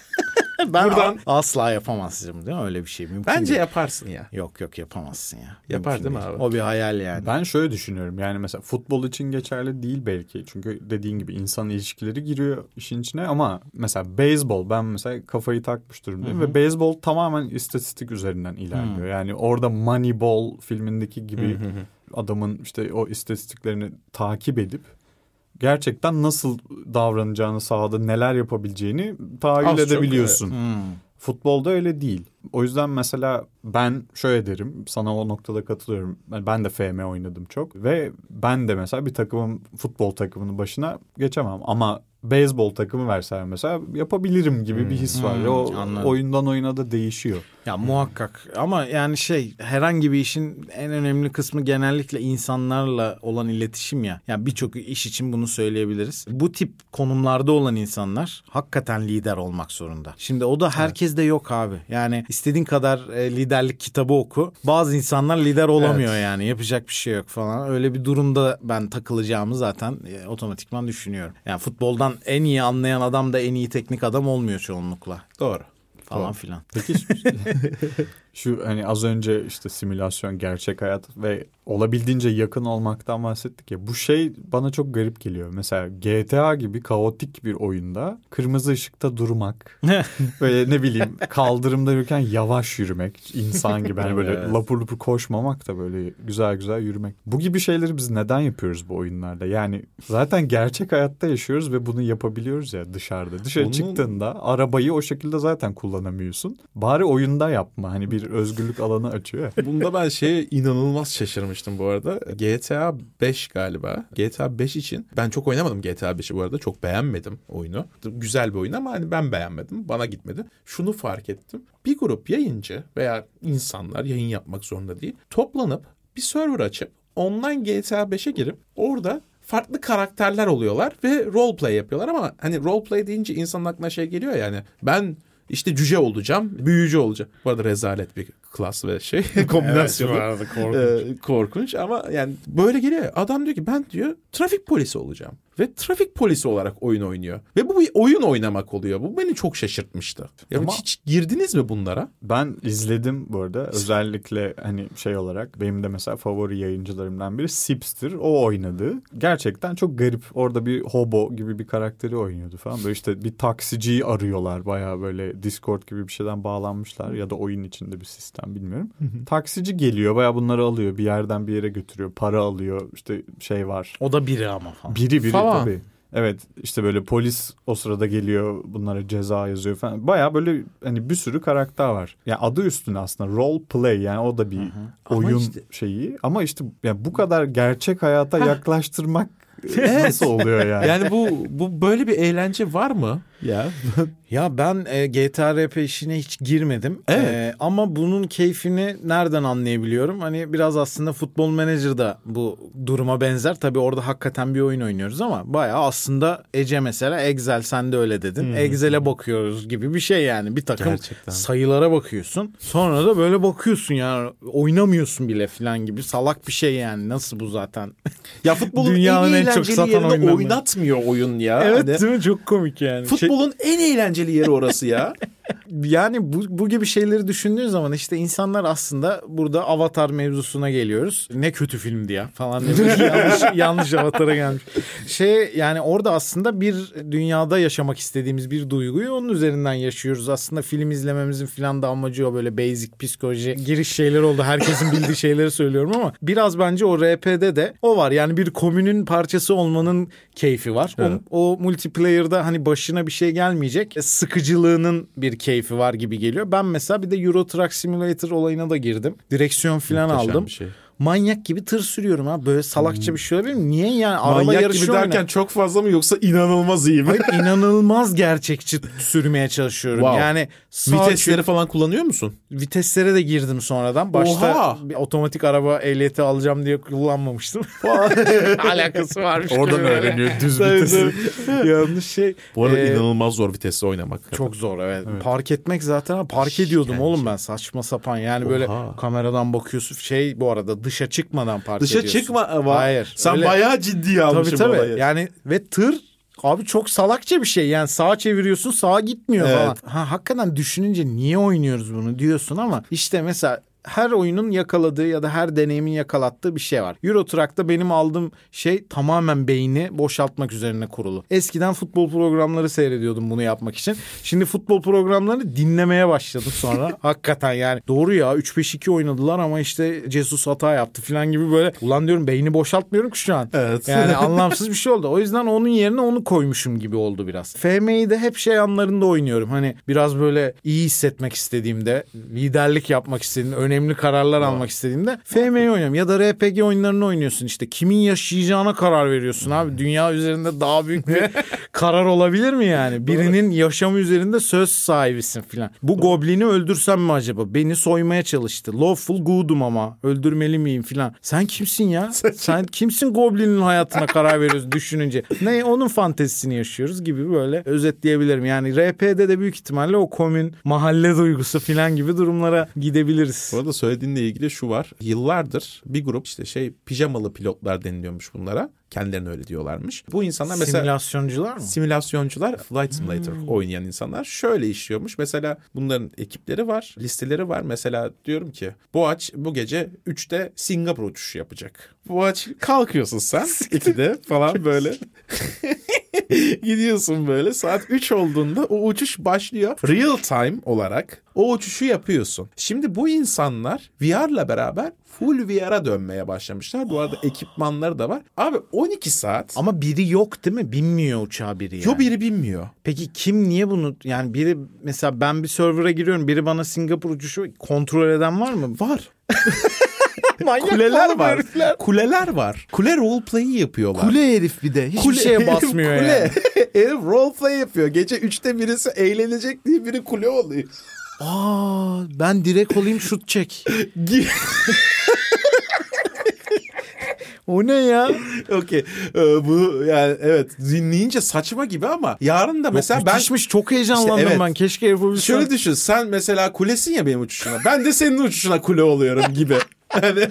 S1: *laughs*
S2: ben
S1: Buradan-
S2: a- asla yapamazsın değil mi? Öyle bir şey mümkün
S1: Bence
S2: değil.
S1: yaparsın ya.
S2: Yok yok yapamazsın ya.
S1: Yapar
S2: Mümkün
S1: değil mi abi?
S2: O bir hayal yani.
S3: Ben şöyle düşünüyorum yani mesela futbol için geçerli değil belki. Çünkü dediğin gibi insan ilişkileri giriyor işin içine ama mesela beyzbol ben mesela kafayı takmış durumdayım ve beyzbol tamamen istatistik üzerinden ilerliyor. Yani orada Moneyball filmindeki gibi adamın işte o istatistiklerini takip edip gerçekten nasıl davranacağını sahada neler yapabileceğini tahayyül
S1: Az çok,
S3: edebiliyorsun.
S2: Hmm.
S3: Futbolda öyle değil. O yüzden mesela ben şöyle derim sana o noktada katılıyorum. Ben- de FM oynadım çok ve ben de mesela bir takımın futbol takımının başına geçemem ama beyzbol takımı verseler mesela yapabilirim gibi bir his var.
S2: Hmm,
S3: o
S2: anladım.
S3: oyundan oyuna da değişiyor.
S2: Ya muhakkak ama yani şey herhangi bir işin en önemli kısmı genellikle insanlarla olan iletişim ya. Yani birçok iş için bunu söyleyebiliriz. Bu tip konumlarda olan insanlar hakikaten lider olmak zorunda. Şimdi o da herkes de yok abi. Yani istediğin kadar e, liderlik kitabı oku. Bazı insanlar lider olamıyor
S3: Evet.
S2: yani. Yapacak bir şey yok falan. Öyle bir durumda ben takılacağımı zaten e, otomatikman düşünüyorum. Yani futboldan en iyi anlayan adam da en iyi teknik adam olmuyor çoğunlukla
S1: Doğru.
S2: Falan filan.
S3: Peki *laughs* şu hani az önce işte simülasyon, gerçek hayat ve olabildiğince yakın olmaktan bahsettik ya. Bu şey bana çok garip geliyor. Mesela GTA gibi kaotik bir oyunda kırmızı ışıkta durmak, *laughs* böyle ne bileyim kaldırımda yürürken yavaş yürümek, insan gibi hani böyle
S1: Evet.
S3: lapur lapur koşmamak da böyle güzel güzel yürümek. Bu gibi şeyleri biz neden yapıyoruz bu oyunlarda? Yani zaten gerçek hayatta yaşıyoruz ve bunu yapabiliyoruz ya dışarıda. Dışarı
S1: Onun-
S3: çıktığında arabayı o şekilde zaten kullanamıyorsun. Bari oyunda yapma. Hani bir özgürlük alanı açıyor. *laughs*
S1: Bunda ben şeye inanılmaz şaşırmıştım bu arada. GTA 5 galiba. GTA 5 için ben çok oynamadım GTA 5'i bu arada. Çok beğenmedim oyunu. Güzel bir oyun ama hani ben beğenmedim. Bana gitmedi. Şunu fark ettim. Bir grup yayıncı veya insanlar yayın yapmak zorunda değil. Toplanıp bir server açıp online GTA 5'e girip orada farklı karakterler oluyorlar ve roleplay yapıyorlar ama hani roleplay deyince insanın aklına şey geliyor yani ben işte cüce olacağım, büyücü olacağım. Bu arada rezalet bir klas ve şey *laughs* kombinasyonu. Ee, korkunç ama yani böyle geliyor. Adam diyor ki ben diyor trafik polisi olacağım. Ve trafik polisi olarak oyun oynuyor. Ve bu bir oyun oynamak oluyor. Bu beni çok şaşırtmıştı. Ya
S3: Ama-
S1: hiç girdiniz mi bunlara?
S3: Ben izledim bu arada. Özellikle hani şey olarak benim de mesela favori yayıncılarımdan biri Sipster. O oynadı. Gerçekten çok garip. Orada bir hobo gibi bir karakteri oynuyordu falan. Böyle işte bir taksiciyi arıyorlar. Bayağı böyle Discord gibi bir şeyden bağlanmışlar. Ya da oyun içinde bir sistem bilmiyorum. Taksici geliyor. Bayağı bunları alıyor. Bir yerden bir yere götürüyor. Para alıyor. İşte şey var.
S2: O da biri ama falan.
S3: Biri biri
S1: Falan.
S3: tabii. Evet işte böyle polis o sırada geliyor bunlara ceza yazıyor falan. Baya böyle hani bir sürü karakter var. Yani adı üstüne aslında role play yani o da bir
S1: Ama
S3: oyun
S1: işte-
S3: şeyi. Ama işte yani bu kadar gerçek hayata yaklaştırmak nasıl oluyor yani?
S1: Yani bu bu böyle bir eğlence var mı? Ya *laughs*
S2: Ya ben e, GTA RP işine hiç girmedim.
S1: Evet.
S2: E, ama bunun keyfini nereden anlayabiliyorum? Hani biraz aslında Futbol Manager da bu duruma benzer. Tabii orada hakikaten bir oyun oynuyoruz ama bayağı aslında Ece mesela Excel sen de öyle dedin. Excel'e bakıyoruz gibi bir şey yani. Bir takım
S1: Gerçekten.
S2: sayılara bakıyorsun. Sonra da böyle bakıyorsun ya oynamıyorsun bile falan gibi salak bir şey yani. Nasıl bu zaten? *laughs*
S1: ya futbolun
S2: Dünyanın
S1: en eğlenceli
S2: biri.
S1: oynatmıyor oyun ya.
S2: Evet
S1: Hani
S2: değil mi? Çok komik yani. Şey-
S1: futbolun en eğlenceli yeri orası ya. *laughs*
S2: yani bu, bu gibi şeyleri düşündüğün zaman işte insanlar aslında burada Avatar mevzusuna geliyoruz. Ne kötü filmdi ya falan *laughs* yanlış, yanlış Avatar'a gelmiş. Şey yani orada aslında bir dünyada yaşamak istediğimiz bir duyguyu onun üzerinden yaşıyoruz. Aslında film izlememizin filan da amacı o böyle basic psikoloji giriş şeyler oldu. Herkesin bildiği şeyleri söylüyorum ama biraz bence o RP'de de o var. Yani bir komünün parçası olmanın keyfi var.
S1: Evet.
S2: O, o multiplayer'da hani başına bir şey gelmeyecek. Sıkıcılığının bir keyfi var gibi geliyor. Ben mesela bir de Euro Truck Simulator olayına da girdim. Direksiyon falan
S1: Muhteşem
S2: aldım.
S1: bir şey.
S2: Manyak gibi tır sürüyorum ha. Böyle salakça bir şey olabilir mi? Niye yani? Araba
S1: Manyak
S2: yarışı
S1: gibi derken
S2: oynar.
S1: çok fazla mı yoksa inanılmaz iyi mi?
S2: Hayır, inanılmaz gerçekçi sürmeye çalışıyorum.
S1: Wow.
S2: Yani
S1: Vitesleri falan kullanıyor musun?
S2: viteslere de girdim sonradan. Başta
S1: Oha!
S2: bir otomatik araba ehliyeti alacağım diye kullanmamıştım. *laughs* Alakası varmış.
S3: Oradan
S2: böyle.
S3: öğreniyor düz vitesi.
S2: Yanlış şey.
S1: Bu arada
S2: Ee,
S1: inanılmaz zor vitesle oynamak.
S2: Çok zor evet. Park etmek zaten park ediyordum
S1: İşkence.
S2: oğlum ben saçma sapan. Yani böyle
S1: Oha.
S2: kameradan bakıyorsun şey bu arada dışa çıkmadan park
S1: Dışa
S2: ediyorsun.
S1: çıkma ama
S2: Hayır.
S1: sen
S2: öyle-
S1: bayağı ciddiye almışsın
S2: Tabii tabii.
S1: olayı.
S2: Yani ve tır abi çok salakça bir şey. Yani sağa çeviriyorsun sağa gitmiyor
S1: Evet.
S2: falan. Ha hakikaten düşününce niye oynuyoruz bunu diyorsun ama işte mesela her oyunun yakaladığı ya da her deneyimin yakalattığı bir şey var. Euro Truck'ta benim aldığım şey tamamen beyni boşaltmak üzerine kurulu. Eskiden futbol programları seyrediyordum bunu yapmak için. Şimdi futbol programlarını dinlemeye başladım sonra. *laughs* Hakikaten yani doğru ya 3-5-2 oynadılar ama işte Jesus hata yaptı falan gibi böyle. Ulan diyorum beyni boşaltmıyorum ki şu an.
S1: Evet.
S2: Yani *laughs* anlamsız bir şey oldu. O yüzden onun yerine onu koymuşum gibi oldu biraz. FM'yi de hep şey anlarında oynuyorum. Hani biraz böyle iyi hissetmek istediğimde, liderlik yapmak istediğimde, önemli kararlar almak istediğimde FM'yi oynuyorum. Ya da RPG oyunlarını oynuyorsun işte. Kimin yaşayacağına karar veriyorsun abi. Dünya üzerinde daha büyük bir *laughs* karar olabilir mi yani? Birinin yaşamı üzerinde söz sahibisin filan. Bu goblini öldürsem mi acaba? Beni soymaya çalıştı. Lawful good'um ama. Öldürmeli miyim filan. Sen kimsin ya? Sen kimsin goblinin hayatına karar veriyoruz düşününce. Ne onun fantezisini yaşıyoruz gibi böyle özetleyebilirim. Yani RP'de de büyük ihtimalle o komün mahalle duygusu filan gibi durumlara gidebiliriz.
S1: Arada söylediğinle ilgili şu var. Yıllardır bir grup işte şey pijamalı pilotlar deniliyormuş bunlara. Kendilerine öyle diyorlarmış. Bu insanlar mesela
S2: Simülasyoncular mı?
S1: simülasyoncular, flight simulator oynayan insanlar şöyle işliyormuş. Mesela bunların ekipleri var, listeleri var. Mesela diyorum ki Boğaç bu gece 3'te Singapur uçuşu yapacak. Boğaç kalkıyorsun sen *laughs* 2'de falan böyle. *laughs* Gidiyorsun böyle saat 3 olduğunda o uçuş başlıyor. Real time olarak o uçuşu yapıyorsun. Şimdi bu insanlar VR'la beraber full VR'a dönmeye başlamışlar. Bu arada ekipmanları da var. Abi 12 saat.
S2: Ama biri yok değil mi? Binmiyor uçağa biri yani.
S1: Yo biri bilmiyor.
S2: Peki kim niye bunu yani biri mesela ben bir server'a giriyorum biri bana Singapur uçuşu kontrol eden var mı?
S1: Var. *laughs*
S2: Manyak
S1: Kuleler var.
S2: herifler.
S1: Kuleler var. Kule roleplay'i yapıyorlar.
S2: Kule herif bir de. Hiçbir
S1: Kule-
S2: şeye basmıyor
S1: kule.
S2: yani. *laughs*
S1: Herif roleplay yapıyor. Gece 3'te birisi eğlenecek diye biri kule oluyor.
S2: Aa, ben direkt olayım şut çek. *laughs* o ne ya? *laughs*
S1: Okey. Ee, bu yani evet dinleyince saçma gibi ama yarın da mesela ben
S2: Müthişmiş çok heyecanlandım
S1: İşte evet.
S2: ben. Keşke yapabilsem.
S1: şöyle düşün. Sen mesela kulesin ya benim uçuşuna. Ben de senin uçuşuna kule oluyorum gibi. *laughs* Hani,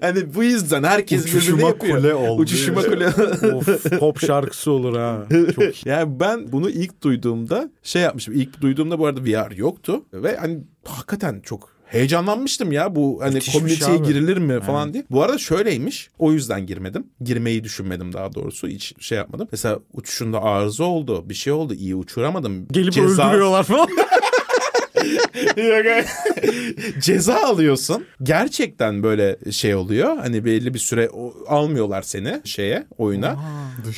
S1: hani bu yüzden herkes
S3: Uçuşuma
S1: yapıyor.
S3: kule oldu.
S1: Uçuşuma kule. *laughs*
S2: of, pop şarkısı olur ha. Çok
S1: yani ben bunu ilk duyduğumda şey yapmışım. İlk duyduğumda bu arada VR yoktu ve hani hakikaten çok heyecanlanmıştım ya bu hani
S2: Müthişmiş
S1: komüniteye
S2: abi.
S1: girilir mi falan diye. Bu arada şöyleymiş. O yüzden girmedim. Girmeyi düşünmedim daha doğrusu. Hiç şey yapmadım. Mesela uçuşunda arıza oldu. Bir şey oldu. iyi uçuramadım.
S2: gelip
S1: Ceza-
S2: öldürüyorlar falan. *laughs* *laughs*
S1: Ceza alıyorsun. Gerçekten böyle şey oluyor. Hani belli bir süre almıyorlar seni şeye, oyuna.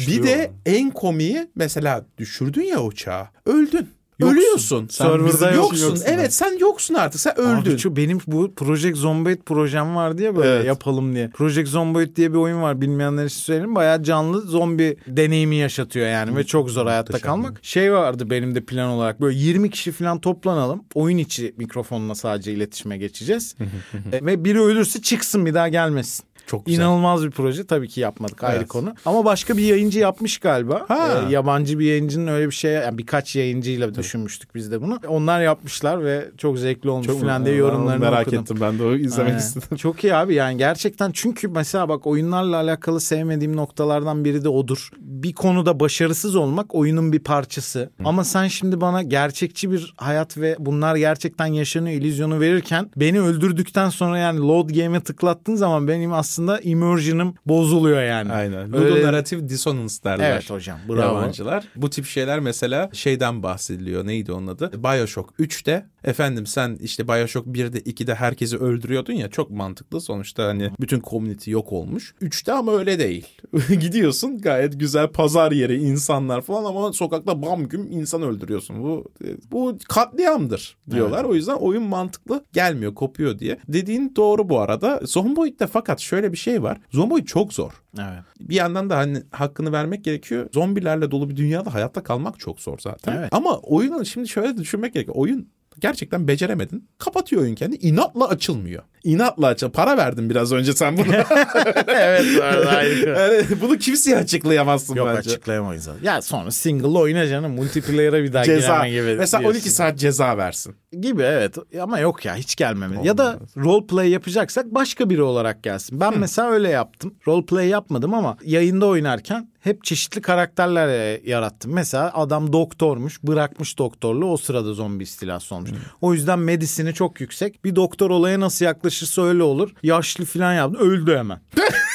S1: Bir de en komiği mesela düşürdün ya uçağı. Öldün.
S2: Yoksun.
S1: Ölüyorsun.
S2: Sen Serverda yoksun,
S1: yoksun. Evet sen yoksun artık. Sen öldün.
S2: Abi şu benim bu Project Zomboid projem var diye böyle
S1: Evet.
S2: yapalım diye. Project Zomboid diye bir oyun var bilmeyenler için söyleyeyim. Bayağı canlı zombi deneyimi yaşatıyor yani ve çok zor hayatta
S1: Muhteşem.
S2: kalmak. Şey vardı benim de plan olarak böyle 20 kişi falan toplanalım. Oyun içi mikrofonla sadece iletişime geçeceğiz. E, ve biri ölürse çıksın bir daha gelmesin.
S1: Çok güzel.
S2: İnanılmaz bir proje. Tabii ki yapmadık ayrı
S1: Evet.
S2: konu. Ama başka bir yayıncı yapmış galiba.
S1: Ha.
S2: Ee, yabancı bir yayıncının öyle bir şey yani birkaç yayıncıyla düşünmüştük biz de bunu. Onlar yapmışlar ve çok zevkli olmuş falan diye yorumlarını
S3: merak
S2: okudum.
S3: ettim ben de o izlemek
S2: Aynen.
S3: istedim.
S2: Çok iyi abi yani gerçekten çünkü mesela bak oyunlarla alakalı sevmediğim noktalardan biri de odur. Bir konuda başarısız olmak oyunun bir parçası. Ama sen şimdi bana gerçekçi bir hayat ve bunlar gerçekten yaşanıyor illüzyonu verirken beni öldürdükten sonra yani load game'e tıklattığın zaman benim aslında immersion'ım bozuluyor yani.
S1: Aynen.
S2: Öyle-
S1: Ludonarrative dissonance derler.
S2: Evet hocam bravo.
S1: Yabancılar. Bu tip şeyler mesela şeyden bahsediliyor. Neydi onun adı? Bioshock 3'te efendim sen işte Bioshock 1'de 2'de herkesi öldürüyordun ya çok mantıklı. Sonuçta hani bütün community yok olmuş. 3'te ama öyle değil. *laughs* Gidiyorsun gayet güzel pazar yeri insanlar falan ama sokakta bam güm insan öldürüyorsun. Bu bu katliamdır diyorlar. O yüzden oyun mantıklı gelmiyor, kopuyor diye. Dediğin doğru bu arada. Zomboid'de fakat şöyle bir şey var. Zomboid çok zor.
S2: Evet.
S1: Bir yandan da hani hakkını vermek gerekiyor. Zombilerle dolu bir dünyada hayatta kalmak çok zor zaten.
S2: Evet.
S1: Ama oyunun şimdi şöyle düşünmek gerekiyor. Oyun gerçekten beceremedin. Kapatıyor oyun kendi. İnatla açılmıyor. İnatla açıl. Para verdin biraz önce sen bunu. *laughs*
S2: evet
S1: yani bunu kimseye açıklayamazsın
S2: Yok
S1: bence.
S2: açıklayamayız. zaten. Ya sonra single oyna canım multiplayer'a bir daha
S1: Ceza.
S2: gibi.
S1: Mesela
S2: diyorsun.
S1: 12 saat ceza versin.
S2: Gibi evet ama yok ya hiç gelmemeli. Ya da role play yapacaksak başka biri olarak gelsin. Ben mesela öyle yaptım. Role play yapmadım ama yayında oynarken hep çeşitli karakterler e, yarattım. Mesela adam doktormuş bırakmış doktorluğu o sırada zombi istilası olmuş. O yüzden medisini çok yüksek. Bir doktor olaya nasıl yaklaşırsa öyle olur. Yaşlı falan yaptı öldü hemen. *laughs*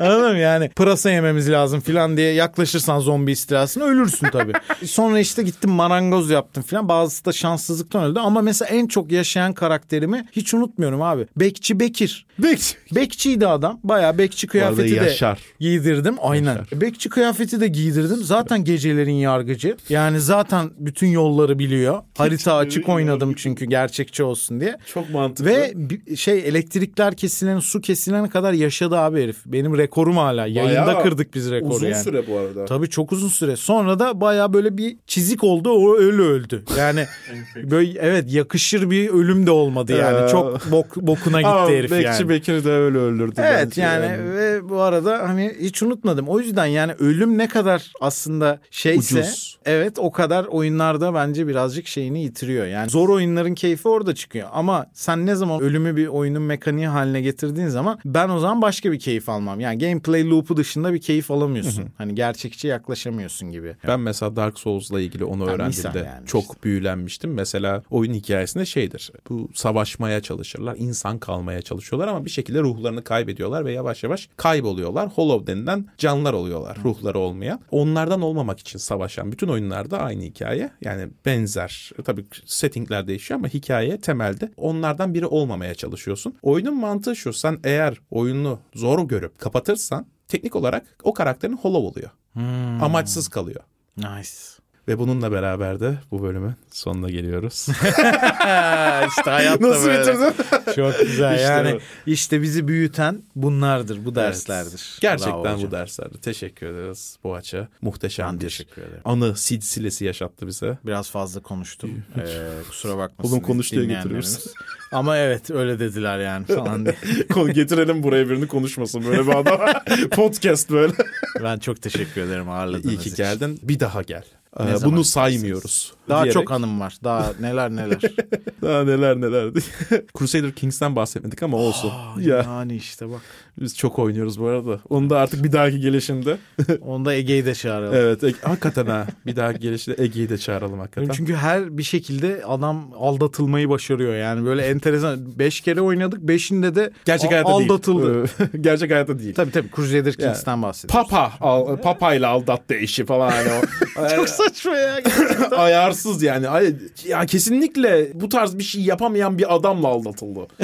S2: Anladın mı? Yani pırasa yememiz lazım falan diye yaklaşırsan zombi istilasına ölürsün tabii. *laughs* Sonra işte gittim marangoz yaptım falan. Bazısı da şanssızlıktan öldü. Ama mesela en çok yaşayan karakterimi hiç unutmuyorum abi. Bekçi Bekir.
S1: Bekçi.
S2: Bekçiydi adam. Bayağı bekçi kıyafeti de
S1: yaşar.
S2: giydirdim. Aynen. Bekçi kıyafeti de giydirdim. Zaten gecelerin yargıcı. Yani zaten bütün yolları biliyor. Harita açık oynadım çünkü gerçekçi olsun diye.
S1: Çok mantıklı.
S2: Ve şey elektrikler kesilen, su kesilene kadar yaşadı abi herif. Benim rekorum hala. Yayında
S1: Bayağı
S2: kırdık biz rekoru
S1: uzun
S2: yani.
S1: süre bu arada.
S2: Tabii çok uzun süre. Sonra da baya böyle bir çizik oldu. O öyle öldü. Yani *laughs* böyle evet yakışır bir ölüm de olmadı yani.
S1: Ee,
S2: çok bok, bokuna *laughs* gitti
S1: Ama
S2: herif
S1: Bekçi
S2: yani.
S1: Bekir de öyle öldürdü.
S2: Evet
S1: bence
S2: yani, ve bu arada hani hiç unutmadım. O yüzden yani ölüm ne kadar aslında şeyse
S1: Ucuz.
S2: evet o kadar oyunlarda bence birazcık şeyini yitiriyor. Yani zor oyunların keyfi orada çıkıyor. Ama sen ne zaman ölümü bir oyunun mekaniği haline getirdiğin zaman ben o zaman başka bir keyif almam. Yani gameplay loop'u dışında bir keyif alamıyorsun. Hani gerçekçi yaklaşamıyorsun gibi.
S1: Ben mesela Dark Souls'la ilgili onu
S2: Ha,
S1: öğrendiğimde
S2: yani
S1: çok
S2: işte.
S1: büyülenmiştim. Mesela oyun hikayesinde şeydir. Bu savaşmaya çalışırlar, insan kalmaya çalışıyorlar ama bir şekilde ruhlarını kaybediyorlar ve yavaş yavaş kayboluyorlar. Hollow denilen canlılar oluyorlar, ruhları olmayan. Onlardan olmamak için savaşan bütün oyunlarda aynı hikaye. Yani benzer. Tabii settingler değişiyor ama hikaye temelde onlardan biri olmamaya çalışıyorsun. Oyunun mantığı şu. Sen eğer oyunu zor görüp kapatırsan teknik olarak o karakterin hollow oluyor. Amaçsız kalıyor.
S2: Nice.
S1: Ve bununla beraber de bu bölümün sonuna geliyoruz. *laughs*
S2: işte hayatta
S1: Nasıl
S2: böyle.
S1: bitirdin?
S2: Çok güzel.
S1: İşte
S2: yani
S1: bu.
S2: işte bizi büyüten bunlardır, bu derslerdir.
S1: Gerçekten
S2: Bravo
S1: bu
S2: hocam.
S1: derslerdi. Teşekkür ederiz Boğaç'a. Muhteşem
S2: Ben
S1: bir
S2: teşekkür ederim.
S1: anı silsilesi yaşattı bize.
S2: Biraz fazla konuştum. *laughs* Ee, kusura bakmasın.
S1: Oğlum konuş diye getiriyoruz.
S2: Ama evet öyle dediler yani falan diye. *laughs*
S1: Getirelim buraya birini konuşmasın böyle bir adam. Podcast böyle.
S2: Ben çok teşekkür ederim ağırladığınız
S1: İyi ki
S2: için.
S1: geldin. Bir daha gel. Ee,
S2: Ne zaman
S1: Bunu saymıyoruz.
S2: Daha
S1: diyerek-
S2: çok anım var. Daha neler neler. *laughs*
S1: Daha neler neler. *laughs* Crusader Kings'ten bahsetmedik ama olsun. ya
S2: yani işte bak.
S1: biz çok oynuyoruz bu arada. Onu da artık bir dahaki gelişimde. *laughs*
S2: Onda Ege'yi de çağıralım.
S1: evet. Ege- hakikaten ha. Bir dahaki gelişte Ege'yi de çağıralım hakikaten.
S2: Çünkü her bir şekilde adam aldatılmayı başarıyor. Yani böyle enteresan. Beş kere oynadık. Beşinde de
S1: Gerçek hayatta
S2: aldatıldı.
S1: değil. Gerçek hayatta değil.
S2: Tabii tabii Crusader Kings'ten bahsediyoruz.
S1: Papa, al, papayla aldattı eşi falan hani o.
S2: Çok saçma ya.
S1: Ayarsız yani. Ay- Ya kesinlikle bu tarz bir şey yapamayan bir adamla aldatıldı. *laughs*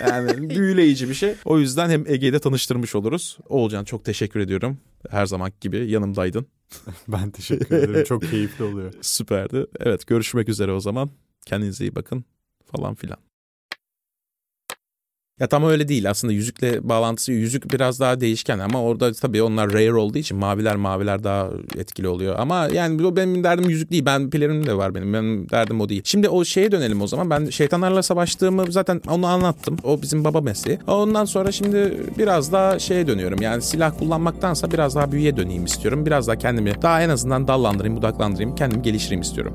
S1: Yani büyüleyici bir şey. O yüzden hem Ege'yi de tanıştırmış oluruz. Oğulcan çok teşekkür ediyorum. Her zaman gibi yanımdaydın. *laughs*
S3: Ben teşekkür ederim. Çok keyifli oluyor.
S1: Süperdi. Evet görüşmek üzere o zaman. Kendinize iyi bakın falan filan. Ya tam öyle değil aslında yüzükle bağlantısı yüzük biraz daha değişken ama orada tabii onlar rare olduğu için maviler maviler daha etkili oluyor. Ama yani bu benim derdim yüzük değil ben pelerin de var benim benim derdim o değil. Şimdi o şeye dönelim o zaman ben şeytanlarla savaştığımı zaten onu anlattım o bizim baba mesleği. Ondan sonra şimdi biraz daha şeye dönüyorum yani silah kullanmaktansa biraz daha büyüye döneyim istiyorum. Biraz daha kendimi daha en azından dallandırayım budaklandırayım kendimi geliştireyim istiyorum.